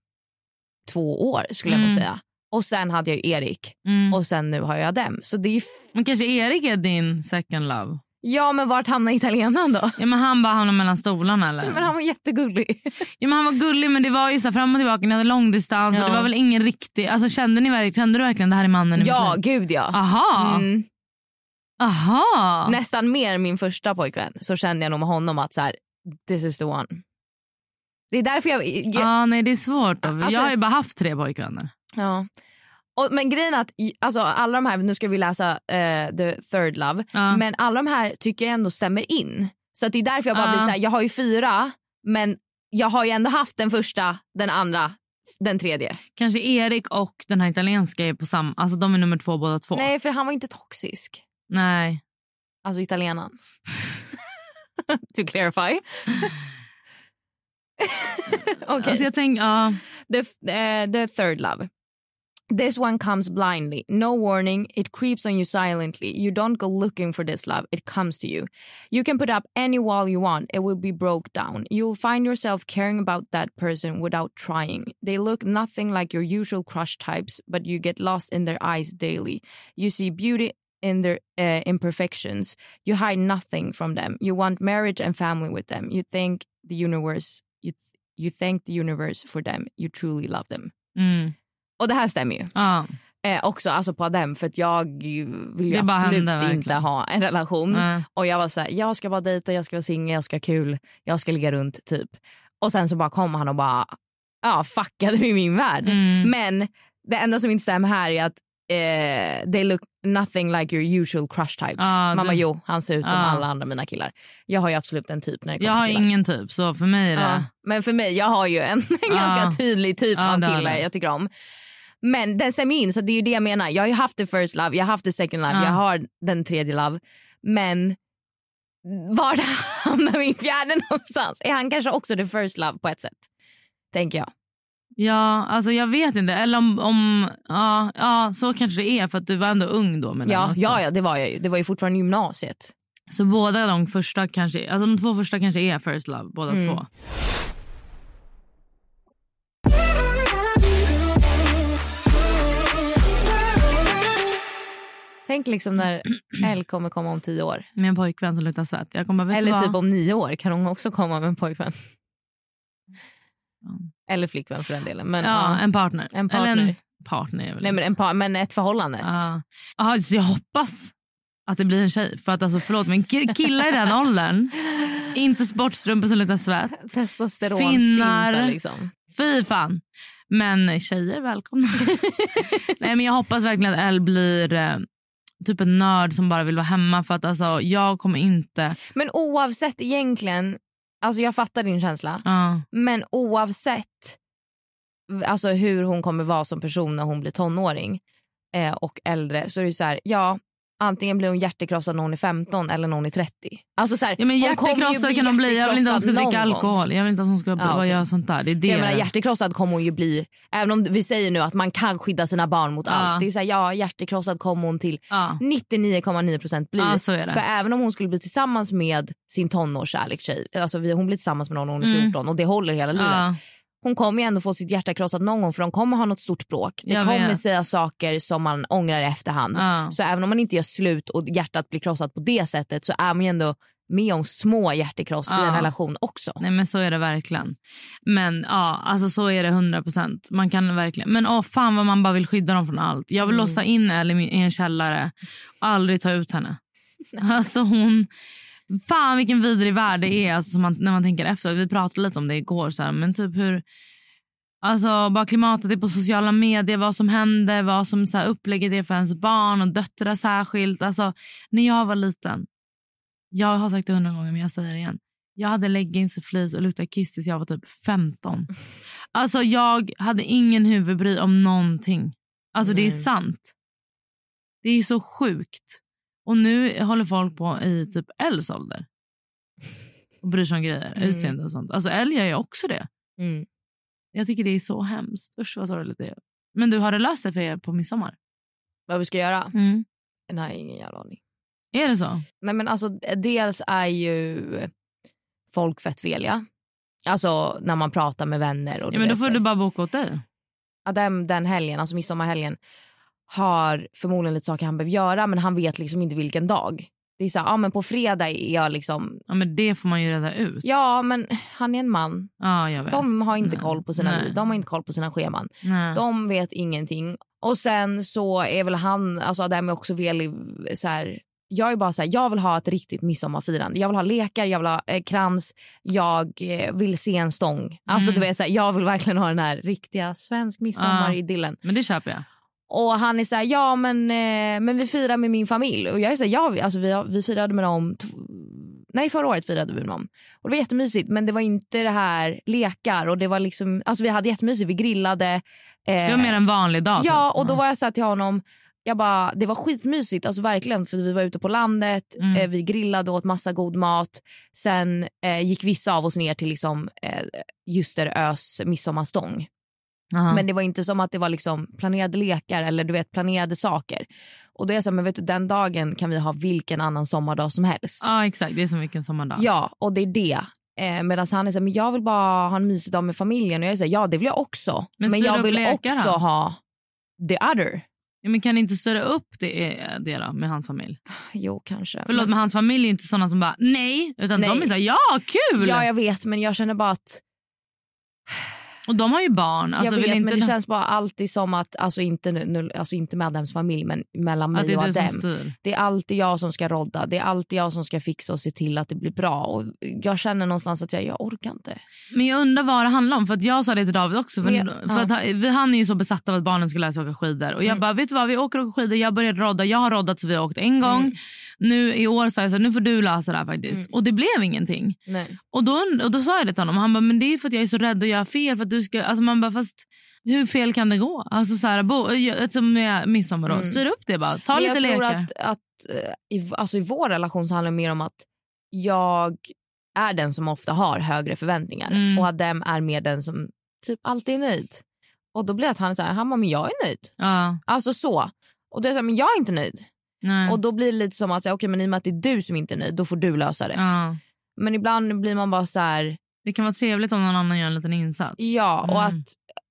[SPEAKER 3] två år skulle jag nog
[SPEAKER 4] Mm.
[SPEAKER 3] säga. Och sen hade jag ju Erik
[SPEAKER 4] mm.
[SPEAKER 3] och sen nu har jag dem. Så det är
[SPEAKER 4] Men kanske Erik är din second love?
[SPEAKER 3] Ja men vart hamnar italienaren då?
[SPEAKER 4] Ja, men han bara hamnade mellan stolarna eller?
[SPEAKER 3] Men han var jättegullig.
[SPEAKER 4] Ja, men han var gullig men det var ju så fram och tillbaka, ni hade långdistans
[SPEAKER 3] Ja.
[SPEAKER 4] och det var väl ingen riktig, alltså kände, ni verkligen, kände du verkligen det här är mannen i
[SPEAKER 3] ja gud ja.
[SPEAKER 4] Aha,
[SPEAKER 3] Mm.
[SPEAKER 4] aha.
[SPEAKER 3] Nästan mer min första pojkvän så kände jag nog med honom att så här, this is the one. Det är därför jag... jag
[SPEAKER 4] Ja, nej det är svårt. Då.
[SPEAKER 3] Alltså-
[SPEAKER 4] jag har ju bara haft tre pojkvänner.
[SPEAKER 3] ja. Och, men grejen är att alltså, alla de här, nu ska vi läsa eh, the third love,
[SPEAKER 4] Ja.
[SPEAKER 3] men alla de här tycker jag ändå stämmer in. Så att det är därför jag bara
[SPEAKER 4] Ja.
[SPEAKER 3] blir så här, jag har ju fyra men jag har ju ändå haft den första, den andra, den tredje.
[SPEAKER 4] Kanske Erik och den här italienska är på samma, alltså de är nummer två båda två.
[SPEAKER 3] Nej för han var inte toxisk.
[SPEAKER 4] Nej.
[SPEAKER 3] Alltså italienaren. *laughs* to clarify. *laughs* okay.
[SPEAKER 4] Alltså jag tänker, ja.
[SPEAKER 3] the, uh, the third love. This one comes blindly, no warning. It creeps on you silently. You don't go looking for this love, it comes to you. You can put up any wall you want, it will be broke down. You'll find yourself caring about that person without trying. They look nothing like your usual crush types, but you get lost in their eyes daily. You see beauty in their uh, imperfections. You hide nothing from them. You want marriage and family with them. You think the universe, you, th- you thank the universe for them. You truly love them.
[SPEAKER 4] Mm.
[SPEAKER 3] Och det här stämmer ju.
[SPEAKER 4] Ja.
[SPEAKER 3] Eh, också alltså på dem för att jag vill ju absolut
[SPEAKER 4] hände
[SPEAKER 3] inte
[SPEAKER 4] verkligen.
[SPEAKER 3] ha en relation.
[SPEAKER 4] Nej.
[SPEAKER 3] Och jag var så här, jag ska bara dejta, jag ska vara singel, jag ska ha kul, jag ska ligga runt typ. Och sen så bara kom han och bara ja, fuckade med min värld.
[SPEAKER 4] Mm.
[SPEAKER 3] Men det enda som inte stämmer här är att eh, they look nothing like your usual crush types.
[SPEAKER 4] Ja,
[SPEAKER 3] Man
[SPEAKER 4] du-
[SPEAKER 3] jo, han ser ut som
[SPEAKER 4] Ja.
[SPEAKER 3] alla andra mina killar. Jag har ju absolut en typ när det kommer
[SPEAKER 4] Jag har
[SPEAKER 3] killar.
[SPEAKER 4] ingen typ, så för mig är det...
[SPEAKER 3] Ja, men för mig, jag har ju en, ganska tydlig typ av killar jag tycker om. Men den stämmer in, så det är ju det jag menar. Jag har ju haft the first love, jag har haft the second love,
[SPEAKER 4] Ja.
[SPEAKER 3] jag har den tredje love. Men var hamnar min fjärde *laughs* någonstans? Är han kanske också the first love på ett sätt? Tänker jag.
[SPEAKER 4] Ja, alltså jag vet inte. Eller om... om ja, ja, så kanske det är för att du var ändå ung då.
[SPEAKER 3] Ja, ja, ja, det var jag ju. Det var ju fortfarande gymnasiet.
[SPEAKER 4] Så båda de första kanske... Alltså de två första kanske är first love, båda
[SPEAKER 3] Mm.
[SPEAKER 4] två.
[SPEAKER 3] Tänk liksom när Elle kommer komma om tio år.
[SPEAKER 4] Med en pojkvän som luktar svett. Jag kommer
[SPEAKER 3] Eller
[SPEAKER 4] vad?
[SPEAKER 3] typ om nio år kan hon också komma med en pojkvän. Eller flickvän för den delen. Men,
[SPEAKER 4] ja,
[SPEAKER 3] ja.
[SPEAKER 4] en partner.
[SPEAKER 3] En partner.
[SPEAKER 4] Eller en partner
[SPEAKER 3] Nej, men, en par, men ett förhållande.
[SPEAKER 4] Ja. Ja, så jag hoppas att det blir en tjej. För att alltså, förlåt, men ki- killar i den åldern, inte sportstrumpor som luktar svett. Finnar.
[SPEAKER 3] liksom.
[SPEAKER 4] Fy fan. Men tjejer, välkomna. *laughs* Nej, men jag hoppas verkligen att Elle blir eh, typ en nörd som bara vill vara hemma. För att alltså, jag kommer inte...
[SPEAKER 3] Men oavsett egentligen, alltså jag fattar din känsla,
[SPEAKER 4] Ja.
[SPEAKER 3] men oavsett alltså hur hon kommer vara som person när hon blir tonåring eh, och äldre så är det så här, ja antingen blir hon hjärtekrossad när hon är 15 eller när hon är 30. Alltså så här,
[SPEAKER 4] Ja, men hjärtekrossad kan hon bli. Jag vill inte att hon ska dricka alkohol. Jag vill inte att hon ska
[SPEAKER 3] Ja, okej.
[SPEAKER 4] göra sånt där. Det är det.
[SPEAKER 3] Jag menar, hjärtekrossad kommer hon ju bli, även om vi säger nu att man kan skydda sina barn mot
[SPEAKER 4] Ja.
[SPEAKER 3] allt. Det är så här, ja hjärtekrossad kommer hon till
[SPEAKER 4] ja.
[SPEAKER 3] 99,9% bli.
[SPEAKER 4] Ja.
[SPEAKER 3] För även om hon skulle bli tillsammans med sin tonårskärlekstjej, alltså vi- hon blir tillsammans med någon när hon är
[SPEAKER 4] Mm.
[SPEAKER 3] 14 och det håller hela livet. Hon kommer ju ändå få sitt hjärta krossat någon gång för de kommer ha något stort bråk. Det
[SPEAKER 4] Jag
[SPEAKER 3] kommer
[SPEAKER 4] vet.
[SPEAKER 3] säga saker som man ångrar i efterhand.
[SPEAKER 4] Ja.
[SPEAKER 3] Så även om man inte gör slut och hjärtat blir krossat på det sättet så är man ju ändå med om små hjärtekross i
[SPEAKER 4] Ja.
[SPEAKER 3] en relation också.
[SPEAKER 4] Nej men så är det verkligen. Men ja, alltså så är det 100 procent. Man kan verkligen. Men åh fan vad man bara vill skydda dem från allt. Jag vill
[SPEAKER 3] Mm.
[SPEAKER 4] låsa in Elle i min- i en källare och aldrig ta ut henne. *laughs* Alltså hon... Fan vilken vidrig värld det är alltså, man, när man tänker efter. Vi pratade lite om det igår. Så här, men typ hur... Alltså bara klimatet är på sociala medier, vad som händer, vad som så här, upplägget är för ens barn och döttrar särskilt. Alltså, när jag var liten, jag har sagt det hundra gånger men jag säger det igen. Jag hade leggings och fleece och luktade kiss tills jag var typ 15. *laughs* Alltså jag hade ingen huvudbry om någonting. Alltså det är
[SPEAKER 3] Nej.
[SPEAKER 4] sant. Det är så sjukt. Och nu håller folk på i typ Els ålder. Och bryr sig om grejer,
[SPEAKER 3] Mm.
[SPEAKER 4] utseende och sånt. Alltså Elle gör ju också det.
[SPEAKER 3] Mm.
[SPEAKER 4] Jag tycker det är så hemskt. Usch vad sorgligt det är. Men du, har det löst sig för er på midsommar?
[SPEAKER 3] Vad vi ska göra?
[SPEAKER 4] Mm.
[SPEAKER 3] Nej, ingen jävla aning.
[SPEAKER 4] Är det så?
[SPEAKER 3] Nej, men alltså, dels är ju folk fett veliga. Alltså när man pratar med vänner. Och
[SPEAKER 4] Ja, men då får du bara boka åt dig.
[SPEAKER 3] ja, den, den helgen, alltså midsommarhelgen, har förmodligen lite saker han behöver göra men han vet liksom inte vilken dag. Det är så här, ja men på fredag är jag liksom,
[SPEAKER 4] Ja, men det får man ju reda ut.
[SPEAKER 3] ja men han är en man.
[SPEAKER 4] Ja, jag vet.
[SPEAKER 3] De har inte
[SPEAKER 4] Nej.
[SPEAKER 3] koll på sina
[SPEAKER 4] Nej.
[SPEAKER 3] liv, de har inte koll på sina scheman.
[SPEAKER 4] Nej.
[SPEAKER 3] De vet ingenting. Och sen så är väl han, alltså Adam är också velig så här, jag är bara så här, jag vill ha ett riktigt midsommarfirande. Jag vill ha lekar, jag vill ha eh, krans, jag eh, vill se en stång. Alltså
[SPEAKER 4] Mm.
[SPEAKER 3] du vet så här, jag vill verkligen ha den här riktiga svensk midsommar-idyllen.
[SPEAKER 4] Men det köper jag.
[SPEAKER 3] Och han är så här, ja men, eh, men vi firar med min familj. Och jag är så här, ja vi- alltså vi, vi firade med dem, nej förra året firade vi med dem. Och det var jättemysigt men det var inte det här lekar och det var liksom, alltså vi hade jättemysigt, vi grillade. eh,
[SPEAKER 4] Det var mer en vanlig dag.
[SPEAKER 3] Ja
[SPEAKER 4] typ.
[SPEAKER 3] och då var jag så här till honom, jag bara, det var skitmysigt, alltså verkligen. För Vi var ute på landet,
[SPEAKER 4] Mm.
[SPEAKER 3] eh, vi grillade och åt massa god mat. Sen eh, gick vissa av oss ner till liksom, eh, Ljusterös midsommarstång.
[SPEAKER 4] Aha.
[SPEAKER 3] Men det var inte som att det var liksom planerade lekar eller du vet planerade saker. Och då är jag så här, men vet du, den dagen kan vi ha vilken annan sommardag som helst.
[SPEAKER 4] Ja exakt, det är som vilken sommardag.
[SPEAKER 3] Ja, och det är det. Eh, Medan han är så här, men jag vill bara ha en mysig dag med familjen. Och jag är så här, ja det vill jag också.
[SPEAKER 4] Men
[SPEAKER 3] Men, jag vill
[SPEAKER 4] lekar
[SPEAKER 3] också
[SPEAKER 4] då?
[SPEAKER 3] ha the other.
[SPEAKER 4] Ja, men kan ni inte störa upp det, det då med hans familj?
[SPEAKER 3] Jo, kanske.
[SPEAKER 4] Förlåt men hans familj är inte såna som bara nej, utan
[SPEAKER 3] Nej.
[SPEAKER 4] de är såhär ja kul!
[SPEAKER 3] Ja, jag vet, men jag känner bara att...
[SPEAKER 4] Och de har ju barn. Alltså,
[SPEAKER 3] jag vet,
[SPEAKER 4] inte
[SPEAKER 3] men det känns bara alltid som att, alltså inte, nu- alltså inte med Adems familj, men mellan mig och Adem. Det är alltid jag som ska rodda, det är alltid jag som ska fixa och se till att det blir bra. Och jag känner någonstans att jag, jag orkar inte.
[SPEAKER 4] Men jag undrar vad det handlar om. För att Jag sa det till David också. För,
[SPEAKER 3] Men-
[SPEAKER 4] för
[SPEAKER 3] ja.
[SPEAKER 4] att vi- han är ju så besatt av att barnen ska lära sig åka skidor. Och jag
[SPEAKER 3] Mm.
[SPEAKER 4] bara, vet du vad, vi åker och åker skidor. Jag började rodda. Jag har roddat så vi har åkt en gång.
[SPEAKER 3] Mm.
[SPEAKER 4] Nu i år sa jag så här, nu får du lösa det här faktiskt.
[SPEAKER 3] Mm.
[SPEAKER 4] Och det blev ingenting.
[SPEAKER 3] Nej.
[SPEAKER 4] Och då, och då sa jag det till honom. Han bara, men det är för att jag är så rädd att göra fel. För att du ska, alltså man bara, fast hur fel kan det gå? Alltså så här, bo, som med midsommar då.
[SPEAKER 3] Mm.
[SPEAKER 4] Styr upp det bara. Ta
[SPEAKER 3] Men
[SPEAKER 4] lite
[SPEAKER 3] jag tror
[SPEAKER 4] lekar.
[SPEAKER 3] att, att eh, i, alltså i vår relation så handlar det mer om att jag är den som ofta har högre förväntningar
[SPEAKER 4] Mm.
[SPEAKER 3] och Adem är mer den som typ alltid är nöjd. Och då blir det att han är så här, han bara, men jag är nöjd.
[SPEAKER 4] Ja,
[SPEAKER 3] Alltså så. Och då är jag så här, men jag är inte nöjd.
[SPEAKER 4] Nej.
[SPEAKER 3] Och då blir det lite som att, säga, okej men i och med att det är du som inte är nöjd, då får du lösa det.
[SPEAKER 4] ja.
[SPEAKER 3] Men ibland blir man bara så här,
[SPEAKER 4] Det kan vara trevligt om någon annan gör en liten insats.
[SPEAKER 3] ja och
[SPEAKER 4] Mm.
[SPEAKER 3] att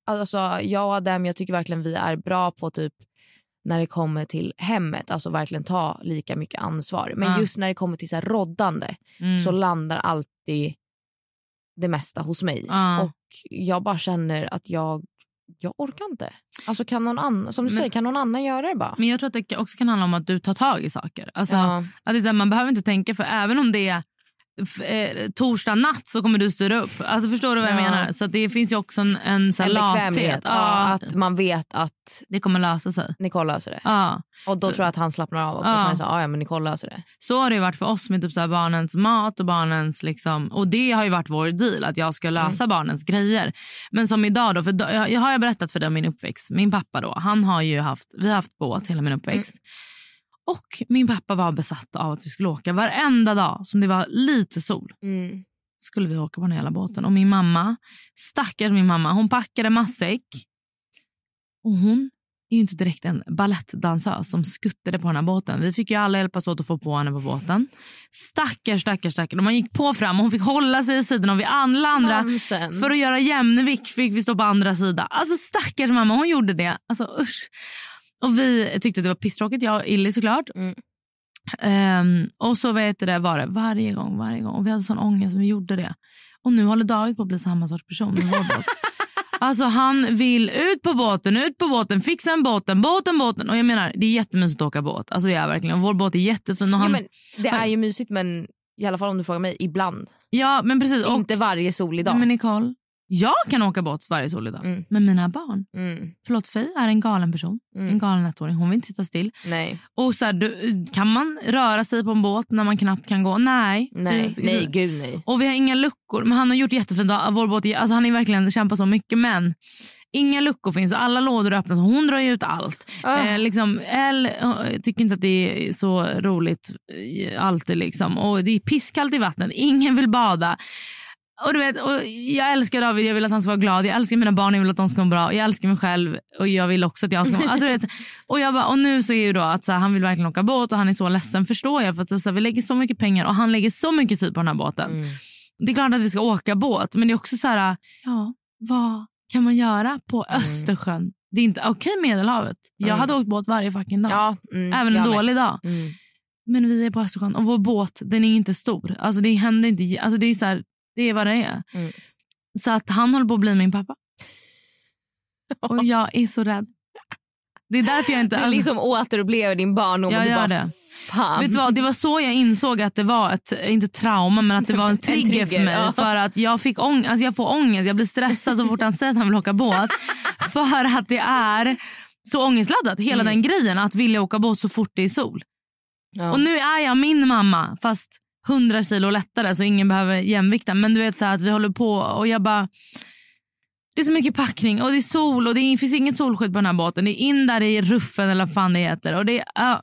[SPEAKER 3] alltså jag och Adem, jag tycker verkligen vi är bra på typ när det kommer till hemmet, alltså verkligen ta lika mycket ansvar. Men
[SPEAKER 4] Ja.
[SPEAKER 3] just när det kommer till så här roddande
[SPEAKER 4] Mm.
[SPEAKER 3] så landar alltid det mesta hos mig.
[SPEAKER 4] Ja.
[SPEAKER 3] Och jag bara känner att jag, jag orkar inte. Alltså kan någon annan, som du
[SPEAKER 4] Men-
[SPEAKER 3] säger, kan någon annan göra det bara?
[SPEAKER 4] Men jag tror att det också kan handla om att du tar tag i saker. Alltså,
[SPEAKER 3] Ja.
[SPEAKER 4] att det här, man behöver inte tänka för även om det är eh, torsdag natt så kommer du styra upp. Alltså, förstår du vad jag
[SPEAKER 3] Ja.
[SPEAKER 4] menar? Så att det finns ju också en, en, så
[SPEAKER 3] En bekvämlighet.
[SPEAKER 4] Ja,
[SPEAKER 3] att man vet att
[SPEAKER 4] Det kommer lösa sig.
[SPEAKER 3] Nicole löser det.
[SPEAKER 4] Ja.
[SPEAKER 3] Och då
[SPEAKER 4] Så-
[SPEAKER 3] tror jag att han slappnar av också.
[SPEAKER 4] Ja.
[SPEAKER 3] Ja. Han säger, ja men Nicole löser det.
[SPEAKER 4] Så har det ju varit för oss med typ så barnens mat och barnens... Liksom, och det har ju varit vår deal, att jag ska lösa
[SPEAKER 3] Mm.
[SPEAKER 4] barnens grejer. Men som idag då, för då, jag, jag har jag berättat för dig om min uppväxt. Min pappa då, han har ju haft, vi har haft båt hela min uppväxt.
[SPEAKER 3] Mm.
[SPEAKER 4] Och min pappa var besatt av att vi skulle åka varenda dag som det var lite sol.
[SPEAKER 3] Mm.
[SPEAKER 4] skulle vi åka på den hela båten. Och min mamma, stackars min mamma, hon packade matsäck. Och hon är inte direkt en balettdansös som skuttade på den här båten. Vi fick ju alla hjälpas åt att få på henne på båten. Stackars, stackars, stackars. Man gick på fram och hon fick hålla sig i sidan och vi alla andra för att göra jämnvikt fick vi stå på andra sidan. Alltså stackars mamma, hon gjorde det. Alltså usch. Och vi tyckte att det var pisstråkigt, jag och Illy såklart.
[SPEAKER 3] Mm.
[SPEAKER 4] Ehm, och så vet det var det varje gång, varje gång. Och vi hade sån ångest som vi gjorde det. Och nu håller David på att bli samma sorts person med vår båt. *laughs* Alltså han vill ut på båten, ut på båten, fixa en båten, båten, båten. Och jag menar, det är jättemysigt att åka båt. Alltså det är verkligen. Vår båt är jättefin. Och han,
[SPEAKER 3] ja, men det är ju mysigt men i alla fall om du frågar mig, ibland.
[SPEAKER 4] ja, men precis. Och,
[SPEAKER 3] Inte varje solig dag.
[SPEAKER 4] Men Nicole, jag kan åka båt varje solig dag.
[SPEAKER 3] Mm.
[SPEAKER 4] Men mina barn,
[SPEAKER 3] Mm.
[SPEAKER 4] förlåt Faye är en galen person.
[SPEAKER 3] Mm.
[SPEAKER 4] En galen ettåring. Hon vill inte sitta still.
[SPEAKER 3] Nej,
[SPEAKER 4] Och så här, du, kan man röra sig på en båt när man knappt kan gå? Nej.
[SPEAKER 3] nej,
[SPEAKER 4] Du-
[SPEAKER 3] nej, gud nej.
[SPEAKER 4] Och vi har inga luckor. Men han har gjort jättefint. Vår båt, alltså han har verkligen kämpat så mycket. Men inga luckor finns och alla lådor är öppna. Så hon drar ut allt.
[SPEAKER 3] Ah.
[SPEAKER 4] Eh, liksom, Elle eh, tycker inte att det är så roligt eh, alltid. Liksom. Och det är pisskallt i vattnet. Ingen vill bada. Och du vet, och jag älskar David, jag vill att han ska vara glad. Jag älskar mina barn, jag vill att de ska vara bra. Jag älskar mig själv och jag vill också att jag ska vara *laughs* alltså, vet, och, jag bara, och nu så är ju då att så här, han vill verkligen åka båt och han är så ledsen. Förstår jag. För att så här, vi lägger så mycket pengar och han lägger så mycket tid på den här båten.
[SPEAKER 3] Mm.
[SPEAKER 4] Det är klart att vi ska åka båt, men det är också så här, ja, vad kan man göra på Östersjön? Det är inte okej Medelhavet. Jag
[SPEAKER 3] Mm.
[SPEAKER 4] hade åkt båt varje fucking dag.
[SPEAKER 3] Ja, mm,
[SPEAKER 4] Även en dålig dag.
[SPEAKER 3] Mm.
[SPEAKER 4] Men vi är på Östersjön och vår båt den är inte stor. Alltså det händer inte. Alltså det är så här, det är vad det är.
[SPEAKER 3] Mm.
[SPEAKER 4] Så att han håller på att bli min pappa. *laughs* Och jag är så rädd. Det är därför jag inte... *laughs*
[SPEAKER 3] Du
[SPEAKER 4] alltså-
[SPEAKER 3] liksom återupplever din barndom
[SPEAKER 4] Jag
[SPEAKER 3] och du bara,
[SPEAKER 4] det.
[SPEAKER 3] fan.
[SPEAKER 4] Vet du vad, det var så jag insåg att det var ett, inte trauma, men att det var *laughs* en trigger,
[SPEAKER 3] trigger,
[SPEAKER 4] för mig.
[SPEAKER 3] ja.
[SPEAKER 4] För att jag, fick ång, alltså jag får ångest, jag blir stressad så fort han säger att han vill åka båt. för att det är så ångestladdat, hela
[SPEAKER 3] Mm.
[SPEAKER 4] den grejen. Att vilja åka båt så fort det är sol.
[SPEAKER 3] Ja.
[SPEAKER 4] Och nu är jag min mamma, fast 100 kilo lättare så ingen behöver jämvikta. Men du vet så här att vi håller på och jag bara... Det är så mycket packning och det är sol och det finns inget solskydd på den här båten. Det är in där i ruffen eller vad fan det heter. Och det är, uh,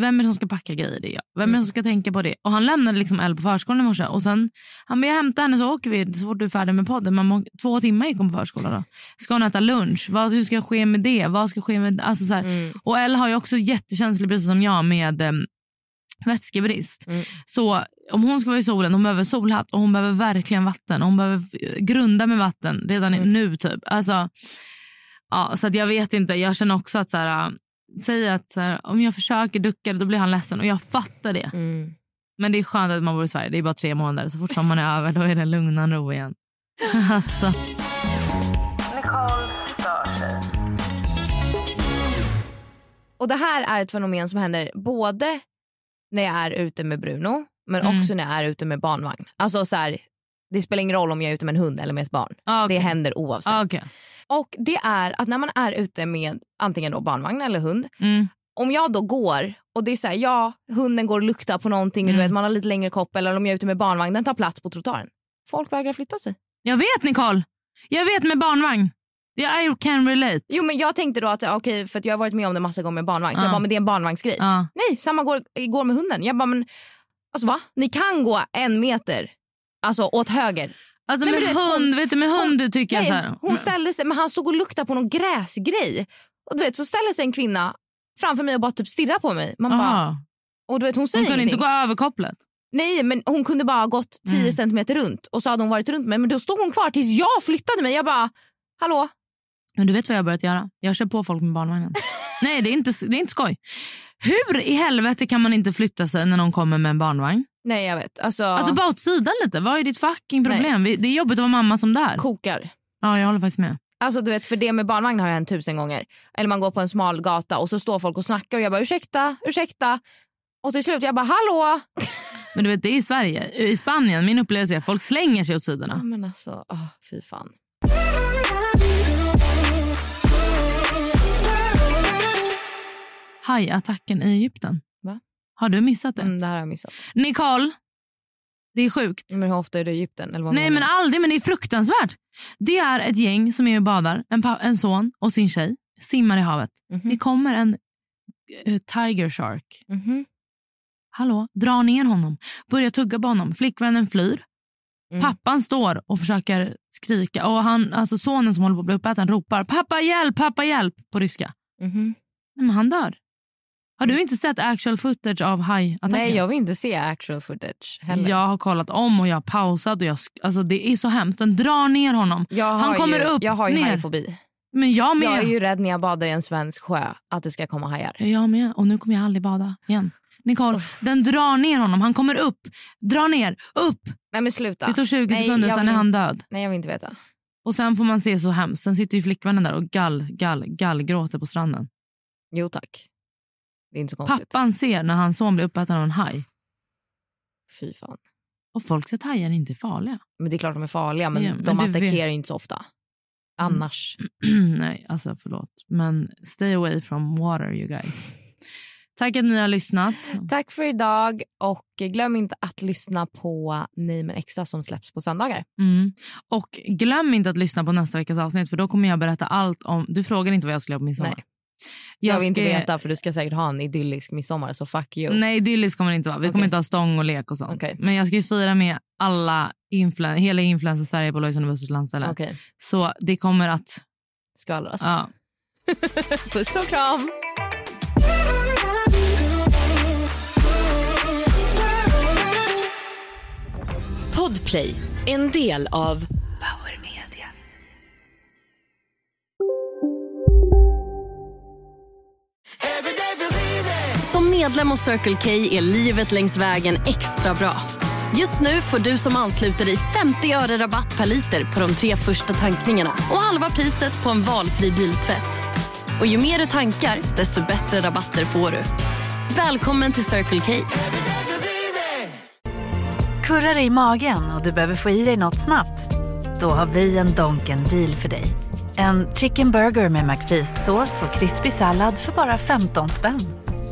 [SPEAKER 4] vem är det som ska packa grejer? Det är jag. Vem är det som ska tänka på det? Och Han lämnade liksom Elle på förskolan i morse. Och sen, han bara, jag hämtar henne så åker vi så fort du är färdig med podden. Man må, två timmar gick hon på förskolan. Då. Ska hon äta lunch? Vad, hur ska ske med det? Vad ska ske med... Alltså så.
[SPEAKER 3] Mm.
[SPEAKER 4] Och Elle har ju också jättekänslig, precis som jag, med um, vätskebrist.
[SPEAKER 3] Mm.
[SPEAKER 4] Så om hon ska vara i solen, hon behöver solhatt och hon behöver verkligen vatten. Hon behöver eh, grunda med vatten redan
[SPEAKER 3] Mm.
[SPEAKER 4] nu typ. Alltså, ja, så att jag vet inte. Jag känner också att så här, säg att så här, om jag försöker ducka då blir han ledsen och jag fattar det.
[SPEAKER 3] Mm.
[SPEAKER 4] Men det är skönt att man bor i Sverige. Det är bara tre månader. Så fort sommaren är över då är det lugnan ro igen. *laughs* alltså.
[SPEAKER 3] Och Det här är ett fenomen som händer både när jag är ute med Bruno men
[SPEAKER 4] Mm.
[SPEAKER 3] också när jag är ute med barnvagn. Alltså så här, Det spelar ingen roll om jag är ute med en hund eller med ett barn.
[SPEAKER 4] Ah,
[SPEAKER 3] Det
[SPEAKER 4] okej.
[SPEAKER 3] händer oavsett.
[SPEAKER 4] Ah, okej.
[SPEAKER 3] Och Det är att när man är ute med antingen då barnvagn eller hund
[SPEAKER 4] Mm.
[SPEAKER 3] om jag då går och det är så här, ja, hunden går och luktar på någonting,
[SPEAKER 4] Mm.
[SPEAKER 3] du vet, man har lite längre kopp eller om jag är ute med barnvagn, den tar plats på trottoaren. Folk vägrar flytta sig.
[SPEAKER 4] Jag vet Nicole. Jag vet med barnvagn. Yeah, I can relate.
[SPEAKER 3] Jo men jag tänkte då att okej för att jag har varit med om det massa gånger med barnvagn så
[SPEAKER 4] Ja.
[SPEAKER 3] jag bara men det är en barnvagnsgrej. Nej, samma går, går med hunden. Jag bara men alltså va? Ni kan gå en meter alltså åt höger.
[SPEAKER 4] Alltså
[SPEAKER 3] Nej,
[SPEAKER 4] med
[SPEAKER 3] vet, hon-
[SPEAKER 4] hund, vet du, med hund tycker jag
[SPEAKER 3] Nej,
[SPEAKER 4] så här.
[SPEAKER 3] hon ställde sig, men han stod och luktade på någon gräsgrej. Och du vet så ställer sig en kvinna framför mig och bara typ stirrar på mig. Man bara,
[SPEAKER 4] Aha.
[SPEAKER 3] och du vet hon säger
[SPEAKER 4] Hon kunde
[SPEAKER 3] ingenting.
[SPEAKER 4] inte gå över kopplet.
[SPEAKER 3] Nej men hon kunde bara ha gått 10
[SPEAKER 4] Mm.
[SPEAKER 3] centimeter runt och så hade hon varit runt mig men då stod hon kvar tills jag flyttade mig. Jag bara hallå?
[SPEAKER 4] Men du vet vad jag har börjat göra? Jag kör på folk med barnvagnen. *laughs* Nej, det är, inte, det är inte skoj. Hur i helvete kan man inte flytta sig när någon kommer med en barnvagn?
[SPEAKER 3] Nej jag vet. Alltså,
[SPEAKER 4] Alltså bara åt sidan lite. Vad är ditt fucking problem? Vi- Det är jobbigt att vara mamma som där.
[SPEAKER 3] kokar.
[SPEAKER 4] Ja, jag håller faktiskt med.
[SPEAKER 3] Alltså du vet för det med barnvagn har jag hänt tusen gånger. Eller man går på en smal gata och så står folk och snackar och jag bara ursäkta, ursäkta. Och till slut jag bara hallå?
[SPEAKER 4] Men du vet, det är i Sverige. I Spanien, min upplevelse är att folk slänger sig åt
[SPEAKER 3] Ja,
[SPEAKER 4] sidorna.
[SPEAKER 3] men alltså, åh, fy fan.
[SPEAKER 4] Hajattacken i Egypten.
[SPEAKER 3] Va?
[SPEAKER 4] Har du missat det?
[SPEAKER 3] Mm, det här har jag missat.
[SPEAKER 4] Nicole, det är sjukt.
[SPEAKER 3] Men hur ofta är du i Egypten? Eller vad
[SPEAKER 4] Nej men aldrig, men det är fruktansvärt. Det är ett gäng som är och badar, en, en son och sin tjej, simmar i havet.
[SPEAKER 3] Mhm.
[SPEAKER 4] Det kommer en eh, tiger shark.
[SPEAKER 3] Mhm.
[SPEAKER 4] Hallå, drar ner honom, börjar tugga på honom. Flickvännen flyr.
[SPEAKER 3] Mm.
[SPEAKER 4] Pappan står och försöker skrika. Och han, alltså Sonen som håller på att bli uppäten ropar pappa hjälp, pappa hjälp på ryska.
[SPEAKER 3] Mhm.
[SPEAKER 4] Nej, men han dör. Har du inte sett actual footage av hajattacken?
[SPEAKER 3] Nej jag vill inte se actual footage heller.
[SPEAKER 4] Jag har kollat om och jag har pausat. Och jag, alltså det är så hemskt. Den drar ner honom. Han kommer
[SPEAKER 3] ju,
[SPEAKER 4] upp,
[SPEAKER 3] Jag har ju
[SPEAKER 4] ner.
[SPEAKER 3] hajfobi.
[SPEAKER 4] Men jag med.
[SPEAKER 3] Jag är ju rädd när jag badar i en svensk sjö att det ska komma hajar.
[SPEAKER 4] Jag med. Och nu kommer jag aldrig bada igen. Nicole, den drar ner honom. Han kommer upp, drar ner, upp.
[SPEAKER 3] Nej men sluta.
[SPEAKER 4] Det tog 20
[SPEAKER 3] Nej,
[SPEAKER 4] sekunder, sen är han död.
[SPEAKER 3] Nej jag vill inte veta.
[SPEAKER 4] Och sen får man se så hemskt. Sen sitter ju flickvännen där och gall, gall, gall gråter på stranden.
[SPEAKER 3] Jo tack. Det är inte så konstigt.
[SPEAKER 4] Pappan ser när hans son blir uppäten av en haj.
[SPEAKER 3] Fy fan.
[SPEAKER 4] Och folk säger att hajar inte är farliga.
[SPEAKER 3] Men det är klart de är farliga men,
[SPEAKER 4] Ja, men
[SPEAKER 3] de attackerar
[SPEAKER 4] vet-
[SPEAKER 3] inte så ofta. Annars. *clears throat*
[SPEAKER 4] Nej, alltså förlåt. Men stay away from water you guys. Tack att ni har lyssnat.
[SPEAKER 3] Tack för idag och glöm inte att lyssna på Nej men extra som släpps på söndagar.
[SPEAKER 4] Mm. Och glöm inte att lyssna på nästa veckas avsnitt för då kommer jag berätta allt om... Du frågar inte vad jag skulle göra på midsommar.
[SPEAKER 3] Nej. Jag, vill inte veta för du ska säkert ha en idyllisk midsommar så fuck you.
[SPEAKER 4] Nej, idylliskt kommer det inte vara. Vi kommer
[SPEAKER 3] Okej.
[SPEAKER 4] inte ha stång och lek och sånt.
[SPEAKER 3] Okej.
[SPEAKER 4] Men jag ska ju fira med alla influ- hela influencer Sverige på Lois Universitets landställe.
[SPEAKER 3] Okej,
[SPEAKER 4] Så det kommer att...
[SPEAKER 3] skvallras.
[SPEAKER 4] Ja. *laughs*
[SPEAKER 3] Puss och kram!
[SPEAKER 8] Podplay, en del av
[SPEAKER 9] Som medlem hos Circle K är livet längs vägen extra bra. Just nu får du som ansluter dig 50 öre rabatt per liter på de tre första tankningarna och halva priset på en valfri biltvätt. Och ju mer du tankar, desto bättre rabatter får du. Välkommen till Circle K.
[SPEAKER 7] Kurrar i magen och du behöver få i dig något snabbt? Då har vi en Donken deal för dig. En chicken burger med McFeast-sås och krispig sallad för bara 15 spänn.